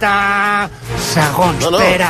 Dreta, segons No, no. Pere.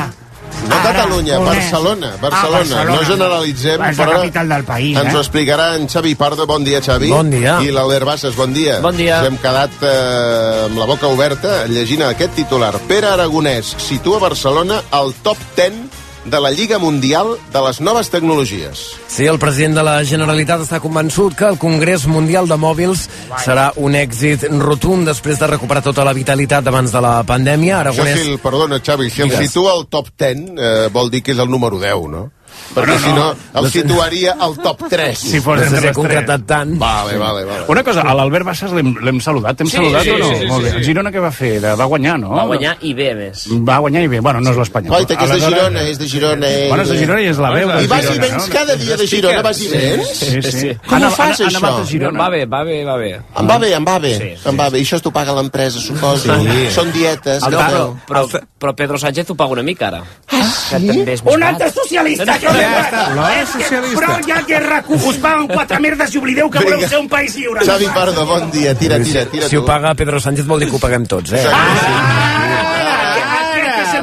No Catalunya, Aragonès. Barcelona, Barcelona. Ah, Barcelona. No generalitzem, És la però capital del país, ens ho eh? explicarà en Xavi Pardo. Bon dia, Xavi. Bon dia. I l'Albert Bassas, bon dia. Bon dia. Ens hem quedat eh, amb la boca oberta llegint aquest titular. Pere Aragonès situa Barcelona al top 10 de la Lliga Mundial de les noves tecnologies. Sí, el president de la Generalitat està convençut que el Congrés Mundial de Mòbils serà un èxit rotund després de recuperar tota la vitalitat abans de la pandèmia. Això Aragonès... si el, perdona, Xavi, si el Digues. situa al top 10, eh, vol dir que és el número 10, no? Perquè si no, el situaria al top 3. Si fos No entre els concretat tant. Vale, vale, vale. Una cosa, a l'Albert Bassas l'hem saludat. Hem Sí, saludat sí, o no? sí, sí, Molt bé. sí. El Girona què va fer? Va guanyar, no? Va guanyar i bé, a més. Va guanyar i bé. Bueno, no és l'Espanyol. Guaita, que és de Girona, és de Girona. eh? Bueno, és de Girona i és la veu de I vas i vens no? cada dia de Girona, vas i vens? Sí, sí. Com ho fas, això? anat a Girona. Va bé, va bé, va bé. Em va bé, em va bé. Sí, sí. Em va bé. I això t'ho paga l'empresa, suposo. Són dietes. No? però, però, Pedro Sánchez ho paga una mica, ara. Ah, també és Un altre socialista! No, no, que ja no, està, l'hora socialista. Però ja que RAC1 us paguen quatre merdes i oblideu que Vinga. voleu ser un país lliure. Xavi Pardo, bon dia. Tira, tira, tira Si ho tu. paga Pedro Sánchez vol dir que ho paguem tots, eh? Aquest és el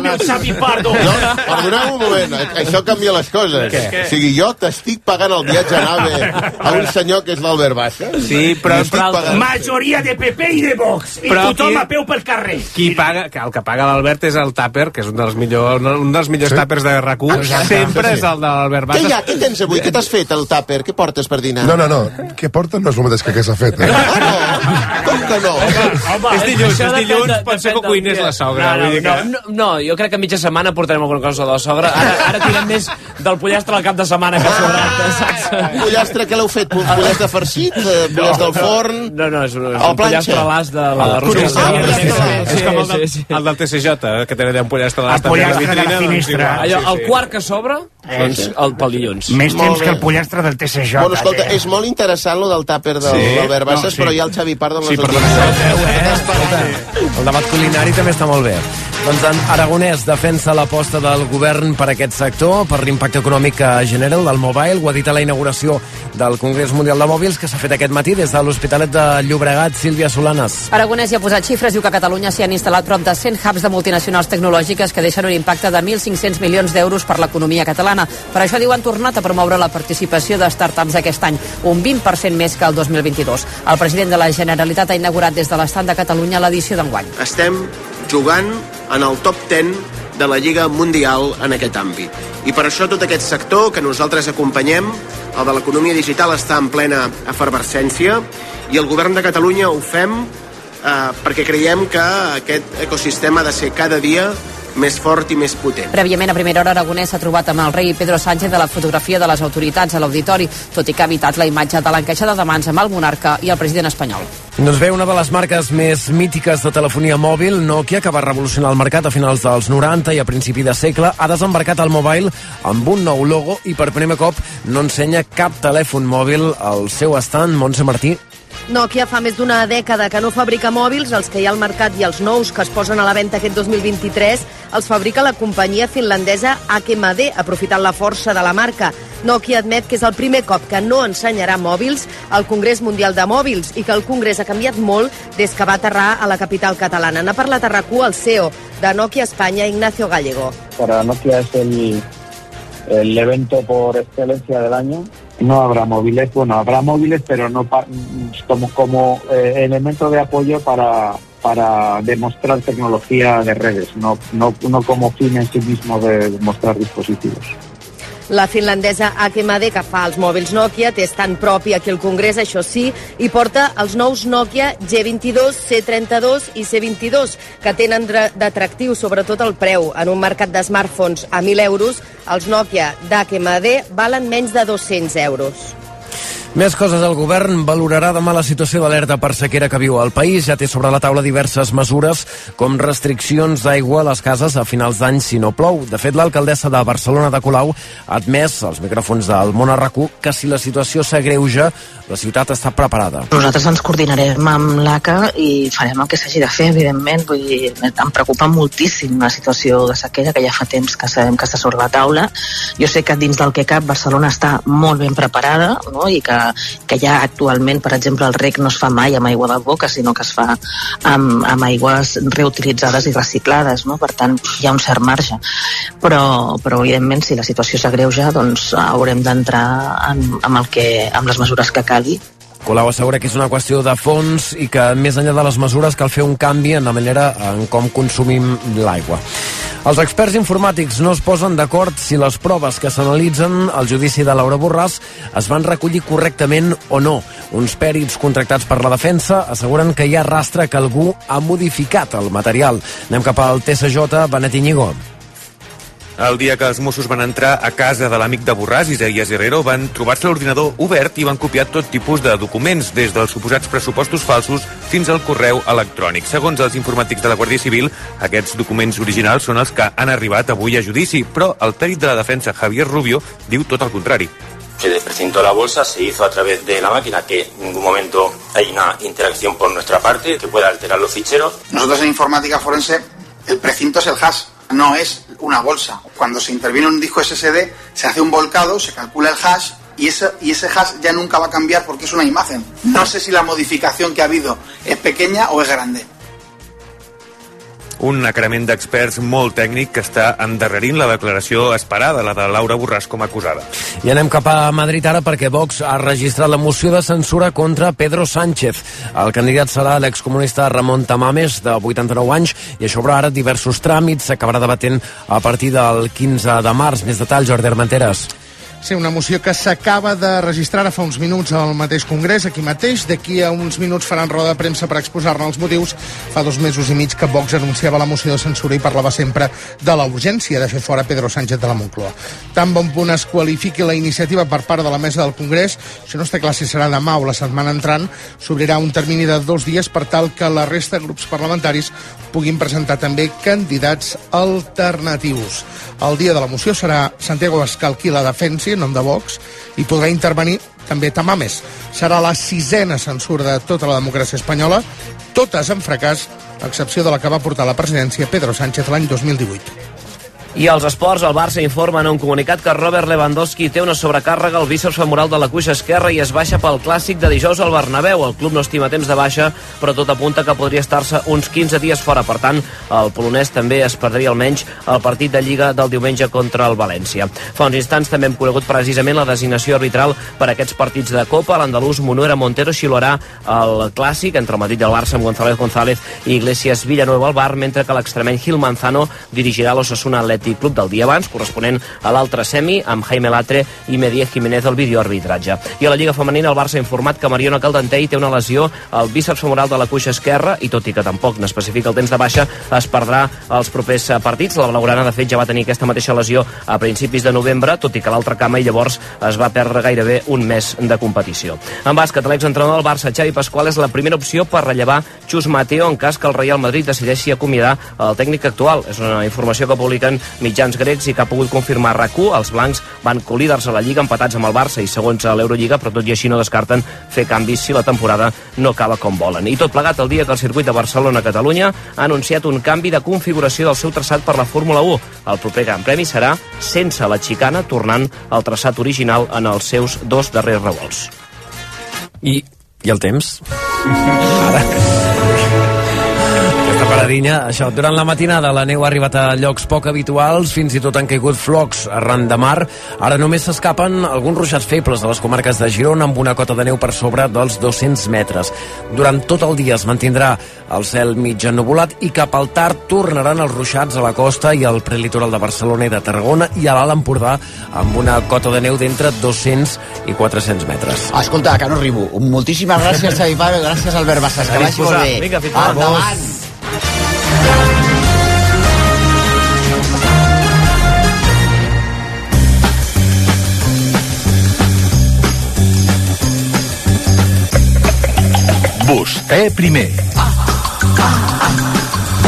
meu Xavi Pardo. Jo, perdoneu un moment, eh, això canvia les coses. O sigui, jo t'estic pagant el viatge a nave a un senyor que és l'Albert Baixa. Sí, però- però pagant. Majoria de PP i de Vox. I Però tothom qui- a peu pel carrer. qui paga, que el que paga l'Albert és el tàper, que és un dels millors, un dels millors tàpers de RAC1. Sempre és el de l'Albert Què hi ha? Què tens avui? Què t'has fet, el tàper? Què portes per dinar? No, no, no. Què porten no és el mateix que què s'ha fet. Eh? Ah, no? Que no? És dilluns, és dilluns, de- pot ser que cuinés del la sogra. No, vull dir no, que... no, no, jo crec que mitja setmana portarem alguna cosa de la sogra. Ara, ara tirem més del pollastre al cap de setmana que sobrat, saps? Pollastre, què l'heu fet? Pol- Pollastre farcit? Eh, Pollastre al forn? No, no, és un, és Al un pollastre a l'as de la Coneixeu Roser. el pollastre a l'as? És com el, del, el del TCJ, que té un pollastre a pollastre de la finestra. Allò, el quart que sobra, doncs el pel dilluns. Més temps que el pollastre del TCJ. Bueno, escolta, eh? és molt interessant lo del tàper l'Albert Bassas, No, però hi ha el Xavi Pardo amb les Sí, perdona. notícies. El debat culinari també està molt bé. Doncs en Aragonès defensa l'aposta del govern per aquest sector, per l'impacte econòmic que genera el del mobile. Ho ha dit a la inauguració del Congrés Mundial de Mòbils, que s'ha fet aquest matí des de l'Hospitalet de Llobregat. Sílvia Solanes. Aragonès ja ha posat xifres, diu que a Catalunya s'hi han instal·lat prop de 100 hubs de multinacionals tecnològiques que deixen un impacte de 1.500 milions d'euros per l'economia catalana. Per això diu han tornat a promoure la participació de startups aquest any, un 20% més que el 2022. El president de la Generalitat ha inaugurat des de l'estand de Catalunya l'edició d'enguany. estem jugant en el top 10 de la Lliga Mundial en aquest àmbit. I per això tot aquest sector que nosaltres acompanyem, el de l'economia digital, està en plena efervescència i el govern de Catalunya ho fem eh, perquè creiem que aquest ecosistema ha de ser cada dia més fort i més potent. Prèviament, a primera hora, Aragonès s'ha trobat amb el rei Pedro Sánchez de la fotografia de les autoritats a l'auditori, tot i que ha evitat la imatge de l'encaixada de mans amb el monarca i el president espanyol. Doncs bé, una de les marques més mítiques de telefonia mòbil, Nokia, que va revolucionar el mercat a finals dels 90 i a principi de segle, ha desembarcat el mobile amb un nou logo i per primer cop no ensenya cap telèfon mòbil al seu estant. Montse Martí, Nokia fa més d'una dècada que no fabrica mòbils, els que hi ha al mercat i els nous que es posen a la venda aquest 2023 els fabrica la companyia finlandesa HMD, aprofitant la força de la marca. Nokia admet que és el primer cop que no ensenyarà mòbils al Congrés Mundial de Mòbils i que el Congrés ha canviat molt des que va aterrar a la capital catalana. N'ha parlat a RAC1 el CEO de Nokia Espanya, Ignacio Gallego. Para Nokia es el, el evento por excelencia del año. No habrá móviles, bueno, habrá móviles, pero no pa- como, como eh, elemento de apoyo para, para demostrar tecnología de redes, no, no, no como fin en sí mismo de demostrar dispositivos. La finlandesa HMD, que fa els mòbils Nokia, té estant propi aquí al Congrés, això sí, i porta els nous Nokia G22, C32 i C22, que tenen d'atractiu sobretot el preu. En un mercat de smartphones a 1.000 euros, els Nokia d'HMD valen menys de 200 euros. Més coses. El govern valorarà demà la situació d'alerta per sequera que viu el país. Ja té sobre la taula diverses mesures, com restriccions d'aigua a les cases a finals d'any si no plou. De fet, l'alcaldessa de Barcelona de Colau ha admès als micròfons del Món RAC1 que si la situació s'agreuja, la ciutat està preparada. Nosaltres ens coordinarem amb l'ACA i farem el que s'hagi de fer, evidentment. Vull dir, em preocupa moltíssim la situació de sequera, que ja fa temps que sabem que està sobre la taula. Jo sé que dins del que cap Barcelona està molt ben preparada no? i que que ja actualment, per exemple, el rec no es fa mai amb aigua de boca, sinó que es fa amb, amb aigües reutilitzades i reciclades, no? per tant hi ha un cert marge. Però, però evidentment, si la situació s'agreuja, doncs haurem d'entrar amb, amb, el que, amb les mesures que calgui Colau assegura que és una qüestió de fons i que més enllà de les mesures cal fer un canvi en la manera en com consumim l'aigua. Els experts informàtics no es posen d'acord si les proves que s'analitzen al judici de Laura Borràs es van recollir correctament o no. Uns pèrits contractats per la defensa asseguren que hi ha rastre que algú ha modificat el material. Anem cap al TSJ, Benet Iñigo. El dia que els Mossos van entrar a casa de l'amic de Borràs, Isaías Herrero, van trobar-se l'ordinador obert i van copiar tot tipus de documents, des dels suposats pressupostos falsos fins al correu electrònic. Segons els informàtics de la Guàrdia Civil, aquests documents originals són els que han arribat avui a judici, però el pèrit de la defensa, Javier Rubio, diu tot el contrari. que desprecintó la bolsa se hizo a través de la máquina, que en ningún momento hay una interacción por nuestra parte que pueda alterar los ficheros. Nosotros en informática forense, el precinto es el hash, no es una bolsa. Cuando se interviene un disco SSD, se hace un volcado, se calcula el hash y ese, y ese hash ya nunca va a cambiar porque es una imagen. No sé si la modificación que ha habido es pequeña o es grande. Un acrement d'experts molt tècnic que està endarrerint la declaració esperada, la de Laura Borràs com a acusada. I anem cap a Madrid ara perquè Vox ha registrat la moció de censura contra Pedro Sánchez. El candidat serà l'excomunista Ramon Tamames, de 89 anys, i això obre ara diversos tràmits. S'acabarà debatent a partir del 15 de març. Més detalls, Jordi Armenteres. Sí, una moció que s'acaba de registrar ara fa uns minuts al mateix Congrés, aquí mateix. D'aquí a uns minuts faran roda de premsa per exposar-ne els motius. Fa dos mesos i mig que Vox anunciava la moció de censura i parlava sempre de la urgència de fer fora Pedro Sánchez de la Moncloa. Tan bon punt es qualifiqui la iniciativa per part de la mesa del Congrés, això no està clar si serà demà o la setmana entrant, s'obrirà un termini de dos dies per tal que la resta de grups parlamentaris puguin presentar també candidats alternatius. El dia de la moció serà Santiago Bascal qui la defensi en nom de Vox i podrà intervenir també Tamames. Serà la sisena censura de tota la democràcia espanyola, totes en fracàs, a excepció de la que va portar la presidència Pedro Sánchez l'any 2018. I als esports, el Barça informa en un comunicat que Robert Lewandowski té una sobrecàrrega al bíceps femoral de la cuixa esquerra i es baixa pel clàssic de dijous al Bernabéu. El club no estima temps de baixa, però tot apunta que podria estar-se uns 15 dies fora. Per tant, el polonès també es perdria almenys el partit de Lliga del diumenge contra el València. Fa uns instants també hem conegut precisament la designació arbitral per a aquests partits de Copa. L'andalús Monuera Montero xiularà el clàssic entre el Madrid i el Barça amb González González i Iglesias Villanueva al bar, mentre que l'extremeny Gil Manzano dirigirà l'Ossassuna Atlètic Club del dia abans, corresponent a l'altre semi, amb Jaime Latre i Medier Jiménez al videoarbitratge. I a la Lliga Femenina el Barça ha informat que Mariona Caldentei té una lesió al bíceps femoral de la cuixa esquerra i tot i que tampoc n'especifica el temps de baixa, es perdrà els propers eh, partits. La Blaugrana, de fet, ja va tenir aquesta mateixa lesió a principis de novembre, tot i que l'altra cama i llavors es va perdre gairebé un mes de competició. En bàsquet, l'exentrenador del Barça, Xavi Pasqual, és la primera opció per rellevar Xus Mateo en cas que el Real Madrid decideixi acomiadar el tècnic actual. És una informació que publiquen mitjans grecs i que ha pogut confirmar rac Els blancs van colíder-se a la Lliga empatats amb el Barça i segons a l'Eurolliga, però tot i així no descarten fer canvis si la temporada no acaba com volen. I tot plegat el dia que el circuit de Barcelona-Catalunya ha anunciat un canvi de configuració del seu traçat per la Fórmula 1. El proper Gran Premi serà sense la xicana, tornant al traçat original en els seus dos darrers revolts. I, i el temps? Ara. Aquesta paradinha, això, durant la matinada la neu ha arribat a llocs poc habituals, fins i tot han caigut flocs arran de mar. Ara només s'escapen alguns ruixats febles de les comarques de Girona amb una cota de neu per sobre dels 200 metres. Durant tot el dia es mantindrà el cel mig ennubulat i cap al tard tornaran els ruixats a la costa i al prelitoral de Barcelona i de Tarragona i a l'Alt Empordà amb una cota de neu d'entre 200 i 400 metres. Escolta, que no arribo. Moltíssimes gràcies, Xavi Pablo, gràcies, Albert Bassas, que vagi molt bé. Vinga, fins ara. Endavant. Vostè primer.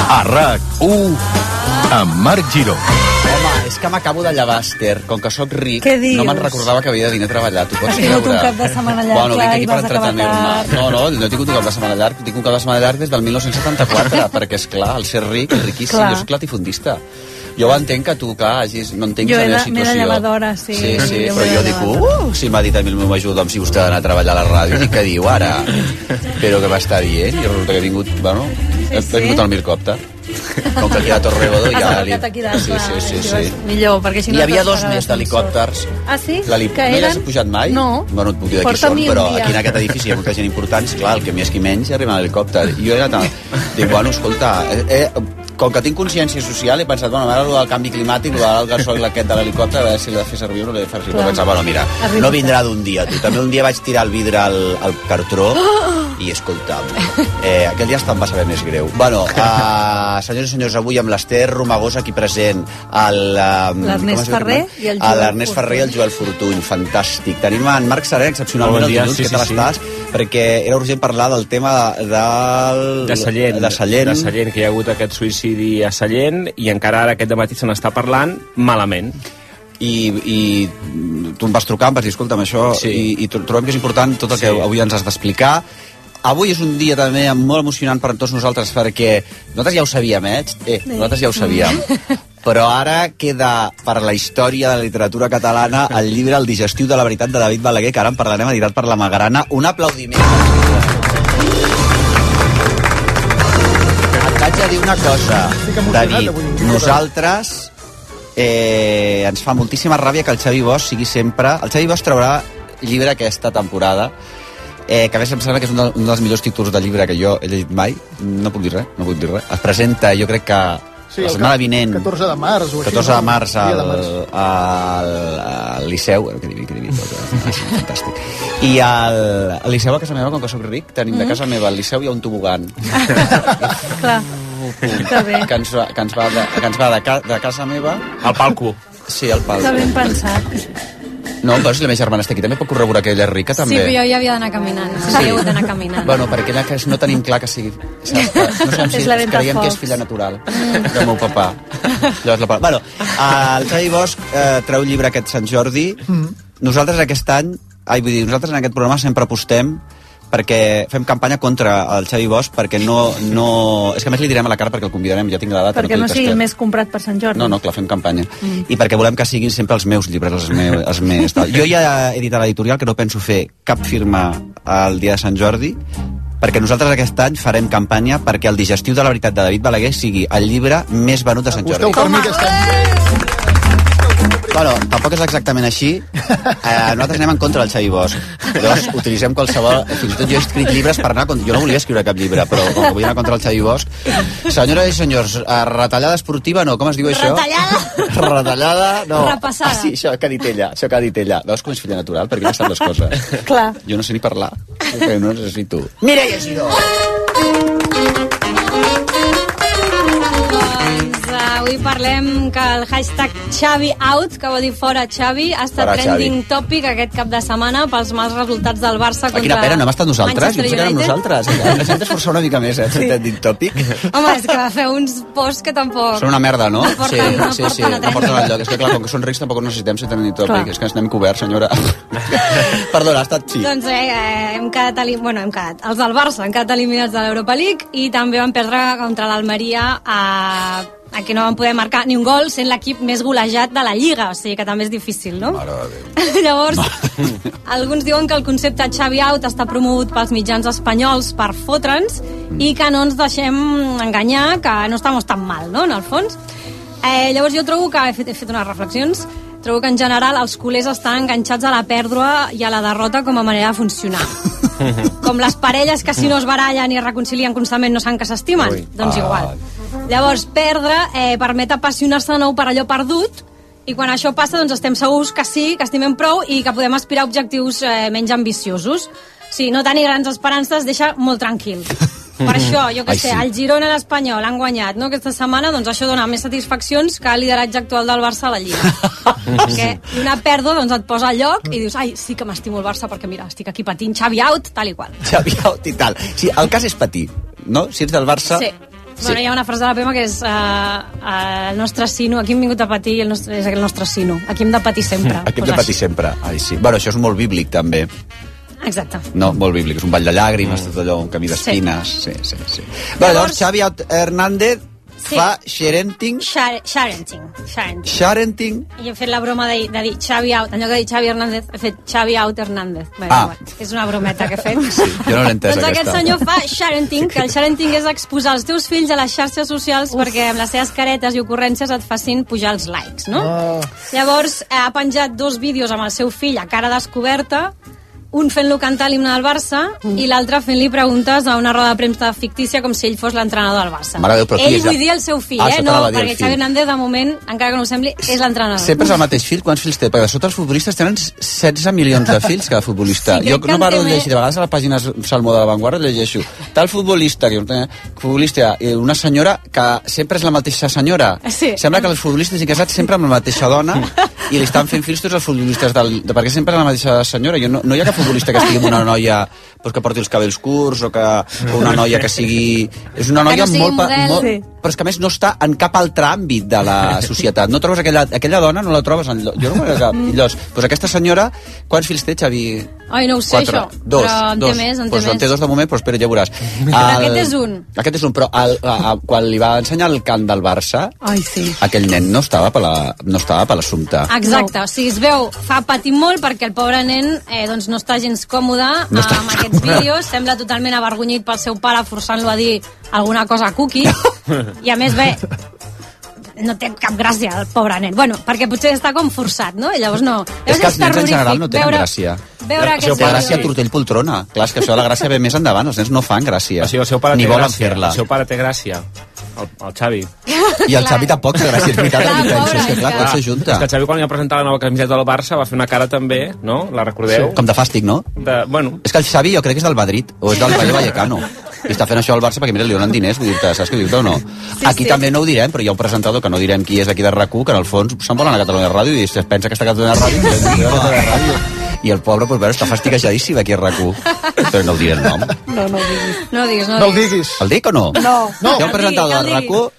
A RAC1 amb Marc Giró. És que m'acabo de llevar, Esther. Com que sóc ric, Què dius? no me'n recordava que havia de venir a treballar. Tu pots Has tingut creure? un cap de setmana llarg, bueno, clar, vinc i aquí per vas acabar entretenir-me. tard. No, no, no he tingut un cap de setmana llarg. Tinc un cap de setmana llarg des del 1974, perquè, és clar, el ser ric és riquíssim. Clar. Jo soc latifundista. Jo entenc que tu, clar, hagis, no entenc Jo la he meva de- m'he de situació. llevar d'hora, sí. Sí, sí, Jo però de jo dic, llevar uh, si m'ha dit a mi el meu majordom si vostè ha d'anar a treballar a la ràdio, dic, què diu ara? Però que m'està dient, i resulta que he vingut, bueno, he, sí. he vingut al mircòpter. Com que aquí a Torregodó Has ja... aquí dalt, Sí, sí, sí, sí. Millor, perquè si no... N'hi havia dos més d'helicòpters. Ah, sí? Que no hi has eren? pujat mai? No. Bueno, et puc dir de qui Porta'm són, però aquí en aquest edifici hi ha molta gent important, clar, el que més qui menys arriba en l'helicòpter. I jo era tan... Dic, bueno, escolta, eh, eh, com que tinc consciència social, he pensat, bueno, ara el del canvi climàtic, el del gasoil aquest de l'helicòpter, a veure si l'he de fer servir o no l'he de fer servir. Però pensava, bueno, mira, no vindrà d'un dia, tu. També un dia vaig tirar el vidre al, al cartró i, escolta'm, eh, aquell dia em va saber més greu. Bueno, uh, senyors i senyors, avui amb l'Ester Romagosa aquí present, el... Um, L'Ernest Ferrer i el Joel L'Ernest Ferrer i el Joel Fortuny, fantàstic. Tenim en Marc Serè, excepcionalment, Bon el dia, dilluns, sí, què tal sí, sí. estàs? Perquè era urgent parlar del tema del... de Sallent, De Sallent. de Sallent, que hi ha hagut aquest suïcidi a Sallent i encara ara aquest matí se n'està parlant malament. I, i tu em vas trucar, em vas dir, escolta'm, això, sí. i, i tro- trobem que és important tot el que Sí. avui ens has d'explicar. Avui és un dia també molt emocionant per a tots nosaltres perquè nosaltres ja ho sabíem, eh? eh nosaltres ja ho sabíem. Però ara queda per la història de la literatura catalana el llibre El digestiu de la veritat de David Balaguer, que ara en parlarem, editat per la Magrana. Un aplaudiment. A dir una cosa, David. Nosaltres eh, ens fa moltíssima ràbia que el Xavi Bosch sigui sempre... El Xavi Bosch traurà llibre aquesta temporada eh, que a més em sembla que és un, de, un dels millors títols de llibre que jo he llegit mai. No puc dir res, no puc dir res. Es presenta, jo crec que Sí, la setmana vinent... 14 de març o així, 14 de març al, de març. al, al Liceu, que divi, que divi, tot, eh, fantàstic. I al, al Liceu a casa meva, com que sóc ric, tenim de Mm. casa meva al Liceu hi ha un tobogan Clar. Que bé. que ens va, que ens va, de, que ens va de, ca, de casa meva... Al palco. Sí, al palco. Que ben pensat. No, però si la meva germana està aquí, també pot corroborar que ella és rica, també. Sí, però jo hi havia d'anar caminant. Sí. Hagut d'anar caminant. Bueno, perquè ella que no tenim clar que sigui... Saps? Que No sabem si És la creiem que és filla natural del meu papà. Llavors, la... Bueno, el Xavi Bosch eh, treu llibre aquest Sant Jordi. Nosaltres aquest any, ai, vull dir, nosaltres en aquest programa sempre apostem perquè fem campanya contra el Xavi Bosch perquè no, no... És que a més li direm a la cara perquè el convidarem, ja tinc la data. Perquè no dic, sigui el més comprat per Sant Jordi. No, no, clar, fem campanya. Mm. I perquè volem que siguin sempre els meus llibres, els, meus, els més... Tal. Jo ja he dit a l'editorial que no penso fer cap firma al dia de Sant Jordi, perquè nosaltres aquest any farem campanya perquè el digestiu de la veritat de David Balaguer sigui el llibre més venut de Sant Jordi. Busqueu per mi aquest any. Bueno, tampoc és exactament així. Eh, nosaltres anem en contra del Xavi Bosch. Llavors, utilitzem qualsevol... Fins i tot jo he escrit llibres per anar... contra- Jo no volia escriure cap llibre, però com que vull anar contra el Xavi Bosch... Senyores i senyors, eh, retallada esportiva, no, com es diu això? Retallada? Retallada, no. Repassada. Ah, sí, això que ha dit ella, això que ha dit ella. Veus com és filla natural? Perquè ella sap les coses. Clar. Jo no sé ni parlar, perquè no necessito... Mireia Giró! Uh, avui parlem que el hashtag Xavi Out, que vol dir fora Xavi, ha estat Fora trending Xavi. topic aquest cap de setmana pels mals resultats del Barça Ah, contra quina pena, no hem estat nosaltres. Jo que érem nosaltres. Ens hem d'esforçar una mica més, eh? Sí. Trending topic. Home, és que va fer uns posts que tampoc... Són una merda, no? No porten- no sí, sí, no porten enlloc. És que, clar, com que són rics tampoc necessitem ser trending topic. Clar. És que ens n'hem cobert, senyora. Perdona, ha estat sí. Doncs eh, eh, hem quedat, elim... bueno, hem quedat. Els del Barça han quedat eliminats de l'Europa League i també van perdre contra l'Almeria a aquí no van poder marcar ni un gol sent l'equip més golejat de la Lliga, o sigui que també és difícil, no? Llavors, alguns diuen que el concepte Xavi Out està promogut pels mitjans espanyols per fotre'ns i que no ens deixem enganyar, que no estem tan mal, no?, en el fons. Eh, llavors jo trobo que he fet, he fet unes reflexions trobo que en general els culers estan enganxats a la pèrdua i a la derrota com a manera de funcionar. Com les parelles que si no es barallen i es reconcilien constantment no saben que s'estimen, doncs Ah. igual. Llavors, perdre eh, permet apassionar-se de nou per allò perdut i quan això passa doncs estem segurs que sí, que estimem prou i que podem aspirar a objectius eh, menys ambiciosos. Sí, no tenir grans esperances deixa molt tranquil. Per això, jo que Ai, sé, sí. el Girona i l'Espanyol han guanyat no, aquesta setmana, doncs això dona més satisfaccions que el lideratge actual del Barça a la Lliga. perquè una pèrdua doncs, et posa al lloc i dius, ai, sí que m'estimo el Barça perquè mira, estic aquí patint, Xavi out, tal i qual. Xavi Out i tal. Sí, el cas és patir, no? Si ets del Barça... Sí. Bueno, hi ha una frase de la Pema que és uh, el nostre sino, aquí hem vingut a patir i el nostre, és el nostre sino. Aquí hem de patir sempre. Aquí hem Pues de patir sempre. Ai, sí. Bueno, això és molt bíblic, també. Exacte. No, molt bíblic. És un ball de llàgrimes, tot allò, un camí d'espines. Sí, sí, sí. Bueno, llavors, Xavi Hernández Sí. fa Xerenting. Xarenting. Xarenting... I he fet la broma de, de dir Xavi Out, en lloc de dir Xavi Hernández, he fet Xavi Out Hernández. Bé, Ah. bueno, és una brometa que he fet. Sí, Jo no l'he entès, doncs aquest senyor fa sharenting, que el sharenting és exposar els teus fills a les xarxes socials Uf. perquè amb les seves caretes i ocurrències et facin pujar els likes, no? Oh. Llavors, eh, ha penjat dos vídeos amb el seu fill a cara descoberta, un fent-lo cantar l'himne del Barça Mm. i l'altre fent-li preguntes a una roda de premsa fictícia com si ell fos l'entrenador del Barça. Mare Déu, però ell vull dir el seu fill, Ah, eh? No, perquè. Xavi Hernández, de moment, encara que no ho sembli, és l'entrenador. Sempre és el mateix fill? Quants fills té? Perquè sota els futbolistes tenen 16 milions de fills cada futbolista. Sí, jo no paro de més. llegir, de vegades a la pàgina Salmó de la Vanguardia llegeixo tal futbolista, que eh, futbolista, i una senyora que sempre és la mateixa senyora. Sí. Sembla que els futbolistes estiguin casats sempre amb la mateixa dona i li estan fent fills tots els futbolistes del, de, perquè sempre és la mateixa senyora. Jo no, no hi ha cap futbolista que estigui amb una noia pues, que porti els cabells curts o, que, o una noia que sigui... És una Que noia no molt, model. molt, Sí. però és que a més no està en cap altre àmbit de la societat. No trobes aquella, aquella dona, no la trobes en. Jo no conec cap. I llavors, doncs aquesta senyora, quants fills té, Xavi? Ai, no ho sé, Quatre. això. Dos, però en dos. té més, en té pues més. en té dos de moment, però espera, ja ho veuràs. Però aquest és un. Aquest és un, però el, a, a, quan li va ensenyar el cant del Barça, Ai, sí. aquell nen no estava per la- no estava per l'assumpte. Exacte, no. o sigui, es veu, fa patir molt perquè el pobre nen eh, doncs no està gens còmode No està amb aquests vídeos, sembla totalment avergonyit pel seu pare forçant-lo a dir alguna cosa cookie, i a més, bé, no té cap gràcia el pobre nen. Bueno, perquè potser està com forçat, no? I llavors no. És que els nens en general no tenen veure, gràcia. veure La aquests gràcia vídeos. tortell poltrona. Clar, és que això de la gràcia ve més endavant. Els nens no fan gràcia. O sigui, el seu pare Ni volen fer-la. El seu pare té gràcia. El, el Xavi. I el Xavi tampoc té gràcia, és veritat. Clar, que penso, és que clar, tot que- s'ajunta. És que el Xavi quan li va presentar la nova camiseta del Barça va fer una cara també, no? La recordeu? Com de fàstic, no? De, bueno, És que el Xavi jo crec que és del Madrid, o és del Rayo Vallecano. I està fent això al Barça perquè, mira, li donen diners, vull dir-te, saps què dir-te o no? Sí, aquí sí. també no ho direm, però hi ha un presentador que no direm qui és d'aquí de RAC1, que en el fons se'n volen a Catalunya Ràdio i es pensa que està a Catalunya Ràdio i, a Catalunya Ràdio. I el pobre, pues, veure, està fastiguejadíssim aquí a RAC1. Però no el diré el nom. No, no ho diguis. No ho diguis, no, No el diguis. diguis. El dic o no? No. Hi ha un el presentador de que el RAC1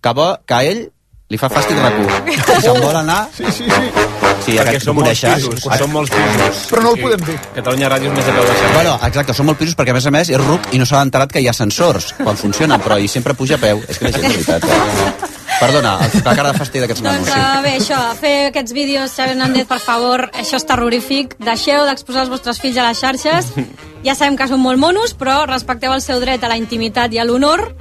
que, bo, que a ell li fa fàstic RAC1. I se'n vol anar... Sí, sí, sí. Sí, perquè són molts pisos. Són molts pisos. Però no el podem dir. Catalunya Ràdio és més a peu de. Bueno, exacte, són molt pisos perquè a més a més és ruc i no s'ha enterat que hi ha sensors quan funcionen, però ell sempre puja a peu. És que la gent, de veritat. Eh? Perdona, el- la cara de fàstic d'aquests nanos, Doncs sí. uh, bé, això, fer aquests vídeos, Xavi Hernández, per favor, això és terrorífic. Deixeu d'exposar els vostres fills a les xarxes. Ja sabem que són molt monos, però respecteu el seu dret a la intimitat i a l'honor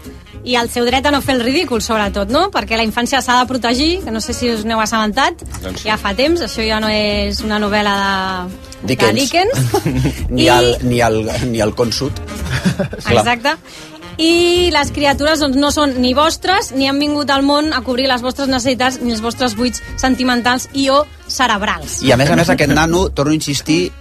i el seu dret a no fer el ridícul, sobretot, no? Perquè la infància s'ha de protegir, que no sé si us n'heu assabentat, Doncs sí. ja fa temps, això ja no és una novel·la de Dickens. de Dickens. Ni, I- el, ni, el, ni el consut. Exacte. I les criatures doncs, no són ni vostres, ni han vingut al món a cobrir les vostres necessitats ni els vostres buits sentimentals i o cerebrals. I a més a més aquest nano, torno a insistir,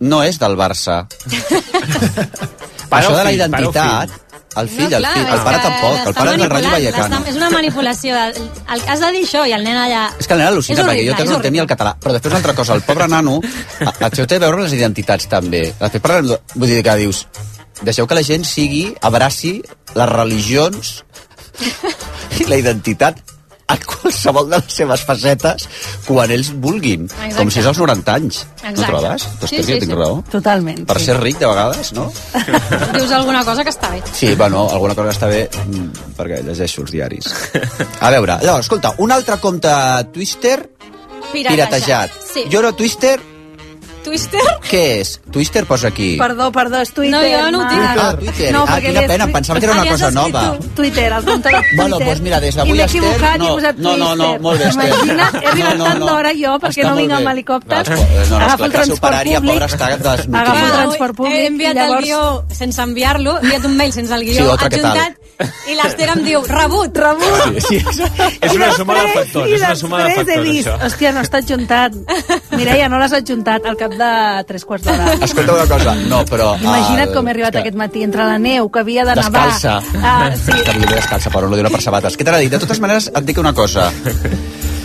no és del Barça. Això el de la identitat, el fill, el clar, fill, el pare que tampoc, el pare del Rayo Vallecano. És una manipulació. De, el, has de dir això i el nen allà... És que el nen al·lucina, perquè jo horrible, no ni el català. Però després una altra cosa, el pobre nano, a- això té a veure amb les identitats també. Després parlem, de- vull dir que dius, deixeu que la gent sigui, abraci les religions i la identitat a qualsevol de les seves facetes quan ells vulguin. Exacte. Com si és als 90 anys. Exacte. No trobes? Doncs Sí, sí, sí, sí, tinc sí. raó. Totalment. Per ser ric, de vegades, no? Dius alguna cosa que està bé. Sí, bueno, alguna cosa està bé mm, perquè llegeixo els diaris. A veure, llavors, escolta, un altre compte Twister piratejat. Sí. Jo no Twister, Twister? què és? Twister posa aquí. Perdó, perdó, és Twitter. No, jo no ho tinc. Ah, Twitter. No, ah, quina pena, em pensava que era una cosa nova. Twitter, el compte de Twitter. Bueno, doncs mira, des d'avui, I m'he Esther, equivocat i no, he posat no, no, no, Twister. molt bé, Esther. Imagina't, he arribat No, no, tant no. d'hora jo perquè Està no vinc amb helicòpter. No, no, no, Agafo esclar, el que transport públic. Agafo el transport públic He i enviat llavors... el guió sense enviar-lo, he enviat un mail sense el guió, Sí, otra, adjuntat, i l'Ester em diu, rebut, rebut. Sí, sí. És una suma de factors, I és una suma de després he factors, vist, això. hòstia, no està adjuntat. Mireia, no l'has adjuntat al cap de tres quarts d'hora. Escolta una cosa, no, però... Imagina't el- com he arribat que- aquest matí entre la neu, que havia de nevar. Descalça. Ah, sí. De descalça, però no dona per sabates. Què t'ha dit? De totes maneres, et dic una cosa.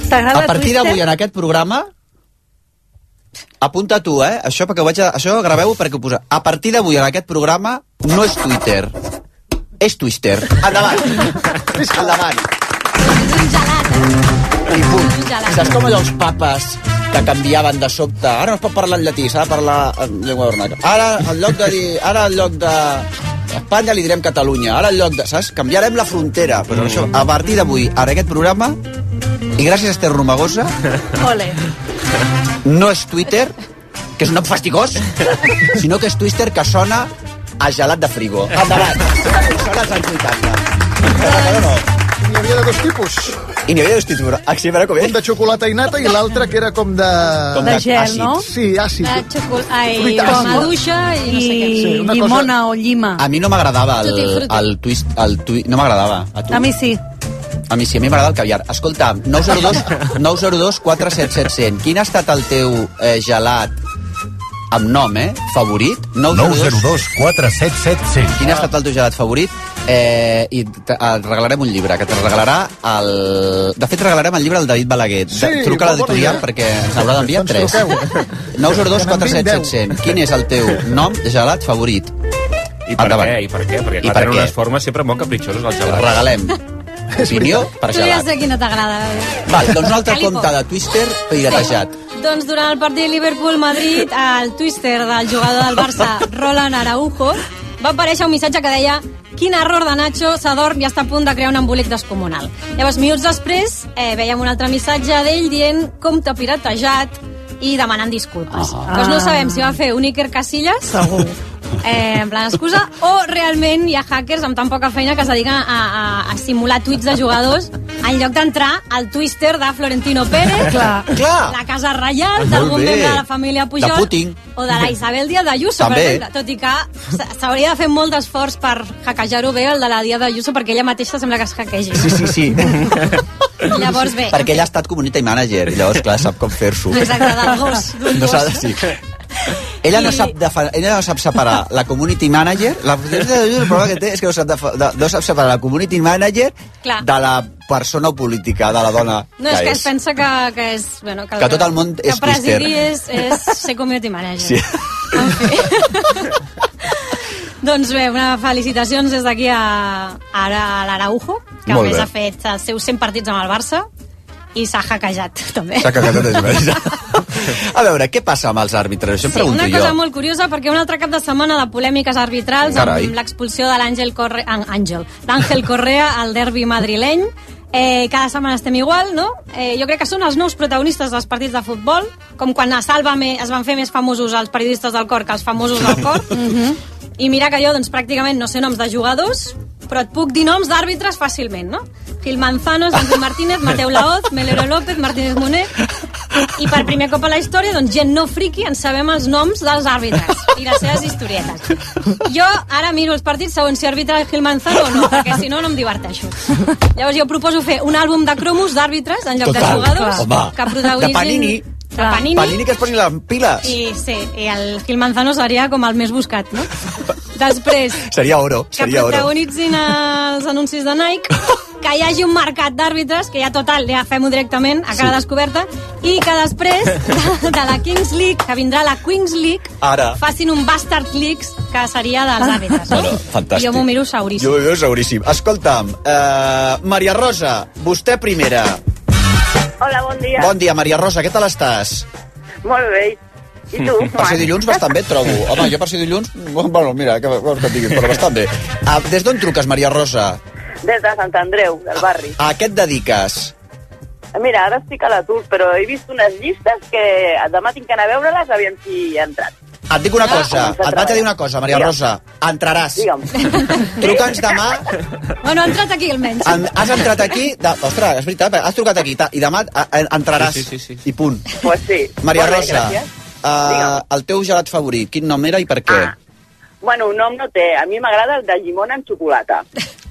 T'agrada A partir d'avui, en aquest programa, apunta tu, eh? Això, perquè ho vaig a... Això graveu perquè ho posa. A partir d'avui, en aquest programa, no és Twitter. És Twister. Endavant. Endavant. I punt. Saps com allò els papes que canviaven de sobte? Ara no es pot parlar en llatí, s'ha de parlar en llengua vernaca. Ara, en lloc de dir... Ara, en lloc de... Espanya li direm Catalunya. Ara en lloc de... Saps? Canviarem la frontera. Però Mm. això, a partir d'avui, en aquest programa, i gràcies a Esther Romagosa, Ole. no és Twitter, que és un nom fastigós, sinó que és Twitter que sona a gelat de frigo. Endavant. Sona als anys 80. No, no. N'hi havia de dos tipus. I n'hi havia dos tipus. Ah, sí, a veure com és. Un de xocolata i nata i l'altre que era com de... Com de De gel, àcid. no? Sí, àcid. De xocol... Ai, Fruita com àcida. maduixa i no sé què. Sí, una llimona o llima. A mi no m'agradava el, el twist, el tui, no m'agradava. A tu? A mi sí. A mi sí, a mi m'agrada el caviar. Escolta, 902, 902 477 100. Quin ha estat el teu eh, gelat amb nom, eh? Favorit? 902 477 100. Quin ha estat el teu gelat favorit? Eh, I te- et regalarem un llibre, que te'l regalarà el... De fet, regalarem el llibre al David Balaguer. Sí, De- Truca a l'editorial perquè ens haurà d'enviar Doncs tres. truqueu. 902 Que n'enviïn 477 100. Quin és el teu nom de gelat favorit? I per Endavant. què? I per què? Perquè I clar, per tenen què? unes formes sempre molt capritxoses, els gelats. Regalem. Opinió per Tu ja gelat. sé quina t'agrada. Val, doncs un altre Calipo. compte de Twister piratejat. Doncs durant el partit Liverpool-Madrid, el twister del jugador del Barça, Roland Araujo, va aparèixer un missatge que deia quin error de Nacho, s'adorm i està a punt de crear un embolic descomunal. Llavors, minuts després, eh, veiem un altre missatge d'ell dient compte piratejat i demanant disculpes. Ah. Doncs no sabem si va fer un Iker Casillas, Segur. eh, en plan excusa, o realment hi ha hackers amb tan poca feina que es dediquen a, a, a simular tuits de jugadors en lloc d'entrar al twister de Florentino Pérez, Clar. Clar. la Casa Reial, Ah, d'algun membre de la família Pujol, De Putin. o de la Isabel Díaz d'Ayuso, per exemple. Tot i que s'hauria de fer molt d'esforç per hackejar-ho bé, el de la Díaz d'Ayuso, perquè ella mateixa sembla que es hackegi. Sí, sí, sí. Llavors, bé. Perquè ella ha estat community manager i llavors, clar, sap com fer-s'ho. Exacte, del gos, d'un No s'ha de... Sí. Ella no, sap defa- ella no sap separar la community manager, la, el problema que té és que no sap, defa- de, no sap separar la community manager Clar. de la persona política, de la dona No, és que que és. es pensa que, que és... Bueno, Que tot el món és que presidi twister. és, és ser community manager. Sí. Doncs bé, una felicitacions des d'aquí a, a, a l'Araujo, que a Molt més bé. ha fet els seus 100 partits amb el Barça i s'ha hackejat, també. S'ha tot és A veure, què passa amb els àrbitres? Això Sí, pregunto una cosa jo. molt curiosa, perquè un altre cap de setmana de polèmiques arbitrals Carai. amb l'expulsió de l'Àngel Corre... An- Àngel, d'Àngel Correa al derbi madrileny. Eh, cada setmana estem igual, no? Eh, jo crec que són els nous protagonistes dels partits de futbol, com quan a Sálvame es van fer més famosos els periodistes del cor que els famosos del cor. I mira que jo, doncs, pràcticament no sé noms de jugadors, però et puc dir noms d'àrbitres fàcilment, no? Gil Manzanos, Ángel Martínez, Mateu Laoz, Melero López, Martínez Moner... I per primer cop a la història, doncs, gent no friqui, en sabem els noms dels àrbitres i les seves historietes. Jo ara miro els partits segons si arbitra Gil Manzano o no, perquè si no, no em diverteixo. Llavors jo proposo fer un àlbum de cromos d'àrbitres en lloc de Total, jugadors home. que protagonitzin... De Panini. De Panini. Panini que es posi les piles. I, sí, i el Gil Manzano seria com el més buscat, no? Després, Seria oro, que seria oro. protagonitzin els anuncis de Nike, que hi hagi un mercat d'àrbitres, que ja total, ja fem-ho directament, a cara Sí. descoberta, i que després de, de la Kings League, que vindrà la Queens League, Ara. facin un Bastard Leagues, que seria dels àrbitres. No? Bueno, fantàstic. Jo m'ho miro sauríssim. Jo ho veig seguríssim. Escolta'm, uh, Maria Rosa, vostè primera. Hola, bon dia. Bon dia, Maria Rosa, què tal estàs? Molt bé. I tu? Per ser dilluns bastant bé et trobo. Home, jo per ser dilluns... Bueno, mira, que vols que et digui, però bastant bé. Uh, des d'on truques, Maria Rosa? Des de Sant Andreu, del barri. A què et dediques? Mira, ara estic a l'atur, però he vist unes llistes que demà tinc que anar a veure-les, aviam si he entrat. Et dic una Ah, cosa, et vaig a dir una cosa, Maria Digue'm. Rosa. Entraràs. Digue'm. Truca'ns demà. Bueno, ha entrat aquí almenys. En, has entrat aquí... De, ostres, és veritat, has trucat aquí i demà a, a, entraràs. Sí, sí, sí, sí. I punt. Pues sí. Maria Molt bé, Rosa, gràcies. uh, el teu gelat favorit, quin nom era i per què? Ah. Bueno, un nom no té. A mi m'agrada el de llimona amb xocolata.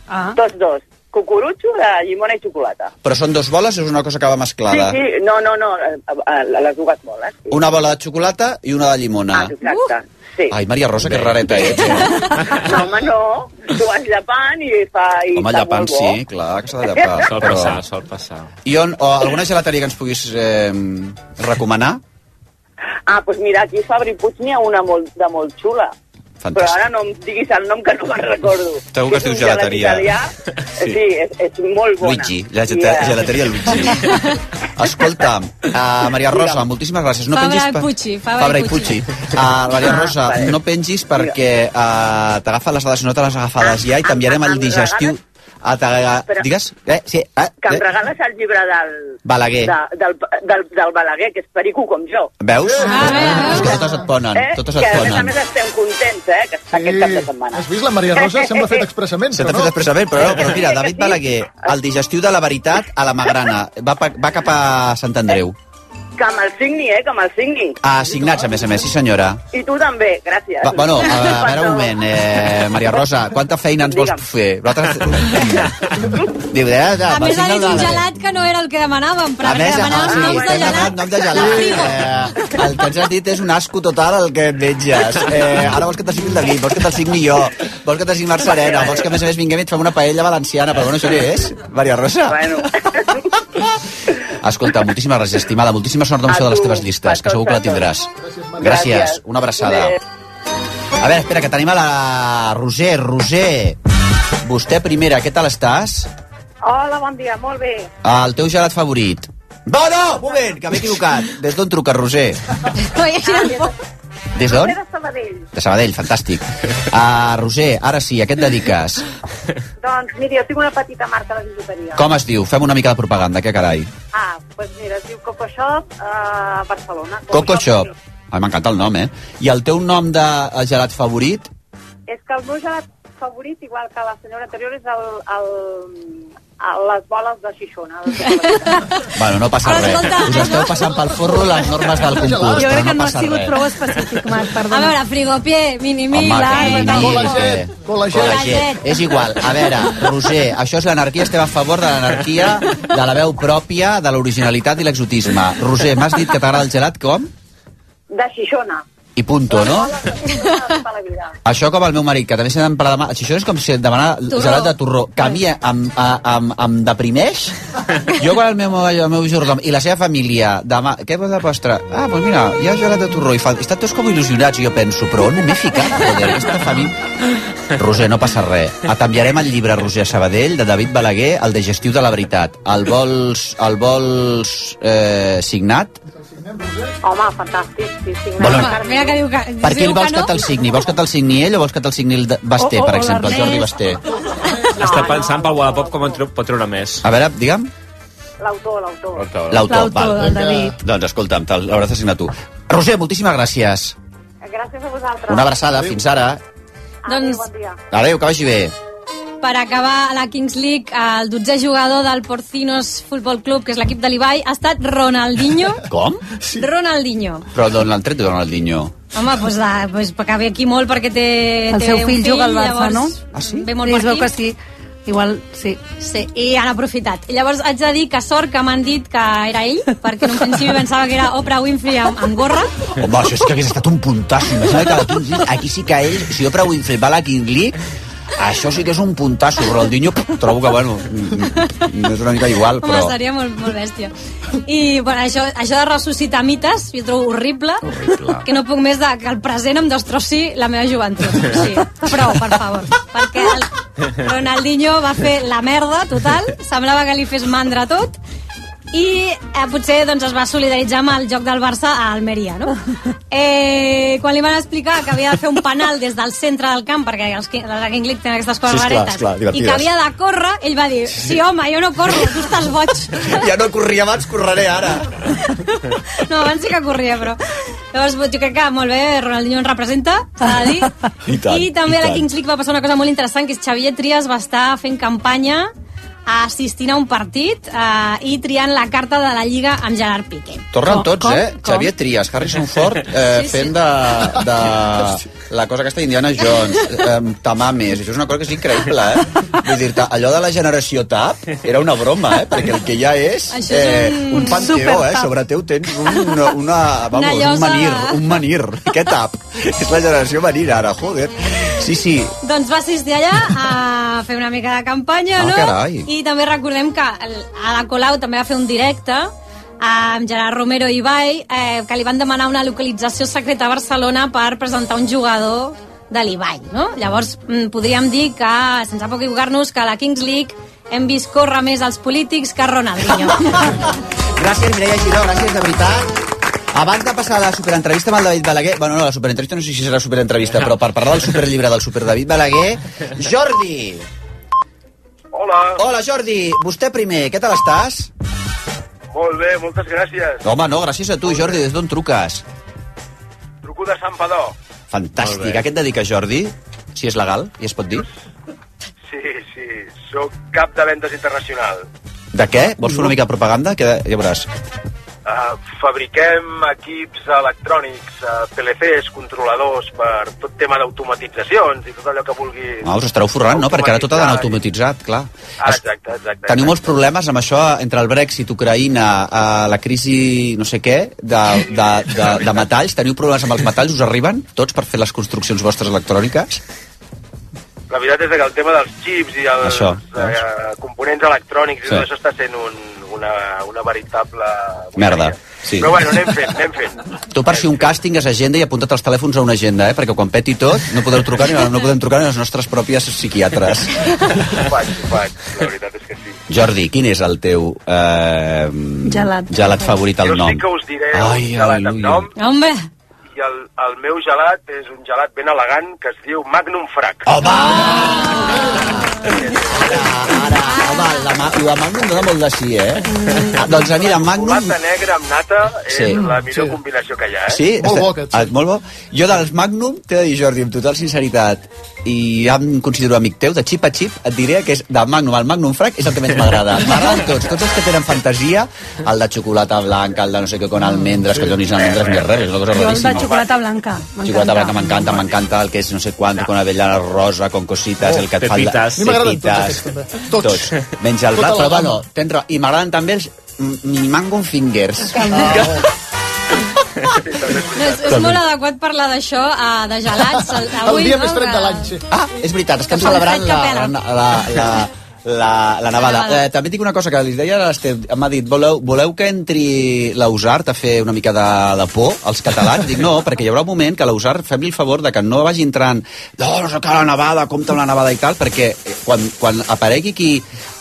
Ah. Tots dos. Cucurutxo de llimona i xocolata. Però són dos boles o és una cosa que va mesclada? Sí, sí, no, no, no, a, a, a les dues boles. Sí. Una bola de xocolata i una de llimona. Ah, exacte. Sí. Ai, Maria Rosa, que rareta ets, eh? No, home, no. Tu vas llepant i fa... I Home, està llepant molt bo. sí, clar que s'ha de llepar. Sol però- passar, sol passar. I on, o alguna gelateria que ens puguis eh, recomanar? Ah, doncs mira, aquí a Fabri Puig n'hi ha una molt, de molt xula. Fantàstic. Però ara no em diguis el nom que no me'n recordo. Segur que es diu gelateria. Italià. Sí. Sí, és, és molt bona. Luigi, la eh, gelateria Luigi. Escolta, uh, Maria Rosa, moltíssimes gràcies. No Fabra pengis i Pucci, Fabra Fabra i. Pucci. Uh, Maria Ah, Rosa, vale. no pengis perquè uh, t'agafen les dades no te les agafades ja i t'enviarem el em digestiu... Ah, t'aga- Espera. Digues? Eh, sí, eh, Que em eh. regales el llibre del... Balaguer. De, del, del, del Balaguer, que és perico com jo. Veus? És que totes et ponen, Eh? totes que et a més a ponen. més estem contents, eh? Que sí. aquest cap de setmana. Has vist? La Maria Rosa sembla fet expressament, Se t'ha però fet no. expressament, però, no, però mira, David Balaguer, el digestiu de la veritat a la Magrana, va, va cap a Sant Andreu. Que me'l signi, eh? Que me'l signi. Ah, signats, a més a més, sí senyora. I tu també, gràcies. Va, bueno, a, a veure un moment, eh, Maria Rosa, quanta feina ens vols fer? Nosaltres... Diu, eh, de, A més, ha dit de un la- gelat que no era el que demanàvem, però A més, ah, demanàvem sí, noms de gelat. nom de gelat. Eh, el que ens has dit és un asco total el que et menges. Eh, ara vols que te signi el David, vols que te'l signi jo, vols que te signi Marc Serena, vols que a més a més vinguem i et fem una paella valenciana, però bueno, això què és? Maria Rosa? Bueno. Escolta, moltíssimes gràcies, estimada, moltíssima sort amb això de les teves llistes, que segur que la tindràs. Gràcies, una abraçada. A veure, espera, que tenim a la Roser. Roser, vostè primera, què tal estàs? Hola, bon dia, molt bé. El teu gelat favorit. No, no, un moment, que m'he equivocat. Des d'on truca, Roser? Des d'on? de Sabadell. De Sabadell, fantàstic. Uh, Roser, ara sí, a què et dediques? Doncs mira, jo tinc una petita marca de bijuteria. Com es diu? Fem una mica de propaganda, què carai? Ah, doncs mira, es diu Coco Shop a Barcelona. Coco Shop. Ai, m'encanta el nom, eh? I el teu nom de eh, gelat favorit? És que el meu gelat favorit, igual que la senyora anterior, és el, el, el les boles de Xixona. Bueno, no passa res. Us esteu passant pel forro les normes del concurs, Jo crec que no no ha sigut res. prou específic, Marc, A perdona. veure, frigopié, mini-mi, Home, la... que la- Colaget, Colaget. És igual. A veure, Roser, això és l'anarquia. Estem a favor de l'anarquia, de la veu pròpia, de l'originalitat i l'exotisme. Roser, m'has dit que t'agrada el gelat com? De Xixona. I punto, no? Això com el meu marit, que també s'ha d'emprar demà... Això és com si et demana gelat de torró, que a mi em, a- em, em deprimeix. Jo quan el meu, el meu jordom i la seva família demà... Què vols de postre? Ah, doncs mira, hi ha gelat de torró. I fa, estan tots com il·lusionats. I jo penso, però on m'he ficat? Joder, aquesta família... Roser, no passa res. Et enviarem el llibre Roser Sabadell, de David Balaguer, el digestiu de la veritat. El vols, el vols eh, signat? Home, fantàstic. Sí, sí, Bueno, Mira que diu que... Per diu el vols que que te'l signi? Vols que te'l signi ell o vols que te'l signi el de- Basté, O- o- per exemple, el Jordi Basté? Està pensant pel Wallapop com en pot treure més. A veure, digue'm. L'autor, l'autor. L'autor, val. Doncs escolta'm, te'l- l'hauràs de signar tu. Roser, moltíssimes gràcies. Gràcies a vosaltres. Una abraçada, fins ara. Doncs, Bon dia. Adéu, que vagi bé. Per acabar a la Kings League, el 12è jugador del Porcinos Futbol Club, que és l'equip de l'Ibai, ha estat Ronaldinho. Com? Sí. Ronaldinho. Però d'on l'han tret, Ronaldinho? Home, doncs, la, doncs que ve aquí molt perquè té, El té seu un fill juga al Barça, llavors no? Ah, sí? Ve molt Sí, per es veu aquí. que sí. Igual, sí. Sí, i han aprofitat. I llavors haig de dir que sort que m'han dit que era ell, perquè en un principi pensava que era Oprah Winfrey amb, amb gorra. Home, això sí que hagués estat un puntasso. Imagina't que la Kings League, aquí sí que ell, si Oprah Winfrey va a la Kings League, això sí que és un puntasso. Ronaldinho, trobo que, bueno, mm, és una mica igual, Home, però... seria molt, molt bèstia. I bueno, això, això de ressuscitar mites, jo trobo horrible, horrible. que no puc més de que el present em destrossi la meva joventut. Sí, prou, per favor. Perquè el Ronaldinho va fer la merda total, semblava que li fes mandra tot, i eh, potser doncs, es va solidaritzar amb el joc del Barça a Almeria, no? Eh, quan li van explicar que havia de fer un penal des del centre del camp, perquè els, King League tenen aquestes coses Sí, esclar, esclar, i que havia de córrer, ell va dir, sí home, jo no corro, tu estàs boig. Ja no corria abans, correré ara. No, abans sí que corria, però... Llavors, jo crec que molt bé, Ronaldinho ens representa, s'ha de dir. I tant, I també i a la. Kings League va passar una cosa molt interessant, que és Xavier Trias va estar fent campanya assistint a un partit eh, i triant la carta de la Lliga amb Gerard Piqué. Tornen Com- tots, com- eh? com? Xavier Trias, Harrison Ford, eh, Sí, sí. fent de, de la cosa aquesta d'Indiana Jones, eh, Tamames, això és una cosa que és increïble, eh? Vull dir-te, allò de la generació TAP era una broma, eh? Perquè el que ja és, Això és eh, un un panteó, eh? Sobre teu tens un, una, una, vamos, Una un llosa. menir, un menir. Què tap? És la generació menir ara, joder. Sí, sí, Doncs va assistir allà a fer una mica de campanya, Ah, no? carai. I també recordem que el- a la Colau també va fer un directe amb Gerard Romero i Ibai, eh, que li van demanar una localització secreta a Barcelona per presentar un jugador de l'Ibai, no? Llavors, mm, podríem dir que, sense poc equivocar-nos, que a la Kings League hem vist córrer més els polítics que Ronaldinho. Gràcies, Mireia Giró, gràcies, de veritat. Abans de passar a la superentrevista amb el David Balaguer... Bueno, no, la superentrevista no sé si serà superentrevista, però per parlar del superllibre del super David Balaguer... Jordi! Hola. Hola, Jordi. Vostè primer, què tal estàs? Molt bé, moltes gràcies. Home, no, gràcies a tu, Jordi. Des d'on truques? Truco de Sant Padó. Fantàstic. A què et dediques, Jordi? Si és legal, i es pot dir. Sí, sí, sóc cap de vendes internacional. De què? Vols fer una mica de propaganda? Que ja veuràs. Uh, fabriquem equips electrònics, uh, PLCs, controladors per tot tema d'automatitzacions i tot allò que vulgui... Ah, us estareu forrant, no? Perquè ara tot ha d'anar automatitzat, clar. Ah, exacte, exacte. Teniu molts problemes amb això entre el Brexit, Ucraïna, eh, la crisi no sé què, de, de, de, de metalls. Teniu problemes amb els metalls? Us arriben tots per fer les construccions vostres electròniques? La veritat és que el tema dels xips i els Això, uh, components electrònics i Sí. tot això està sent un, una, una veritable... Merda. Sí. Però bueno, anem fent, anem fent. Tu per si un càsting és agenda i apunta't els telèfons a una agenda, eh? perquè quan peti tot no podeu trucar ni no podem trucar ni les nostres pròpies psiquiatres. Ho faig, ho faig, la veritat és que sí. Jordi, quin és el teu eh, Gelat. gelat favorit al Jo nom? sí que us diré Ai, un gelat amb nom Home! I el, el meu gelat és un gelat ben elegant que es diu Magnum Frac. Home! Ara, home, la, ma- la Magnum dona molt de sí, eh? Ah, doncs mira, Magnum... Xocolata negra amb nata és Sí. la millor combinació que hi ha, eh? Sí? Este- Ah, molt bo. Jo dels Magnum, t'he de dir, Jordi, amb total sinceritat, i ja em considero amic teu, de xip a xip, et diré que és de Magnum, el Magnum Frac és el que més m'agrada. M'agraden tots, tots els que tenen fantasia, el de xocolata blanca, el de no sé què con almendres, que donis almendres ni res, és una cosa Jo el de raríssima. Xocolata blanca. Xocolata blanca m'encanta, m'encanta el que és no sé quant, con avellana rosa, con cositas, Oh, el que et fa... el de- pepitas. A mi m'agraden tots. Tots. Tots. Menys el Tota blanc, la però bueno, tens raó. I m'agraden també els mini mango fingers. No, és, és molt adequat parlar d'això, uh, de gelats. El, avui, no, que- sí. Ah, és veritat, estem fa celebrant fred la, la, la, la, la, la nevada. nevada. Eh, també tinc una cosa que li deia a l'Esteve, m'ha dit, voleu, voleu que entri l'Ausart a fer una mica de, de por als catalans? Dic, no, perquè hi haurà un moment que l'Ausart fem-li el favor de que no vagi entrant no, no sé què, la nevada, compta amb la nevada i tal, perquè eh, quan, quan aparegui aquí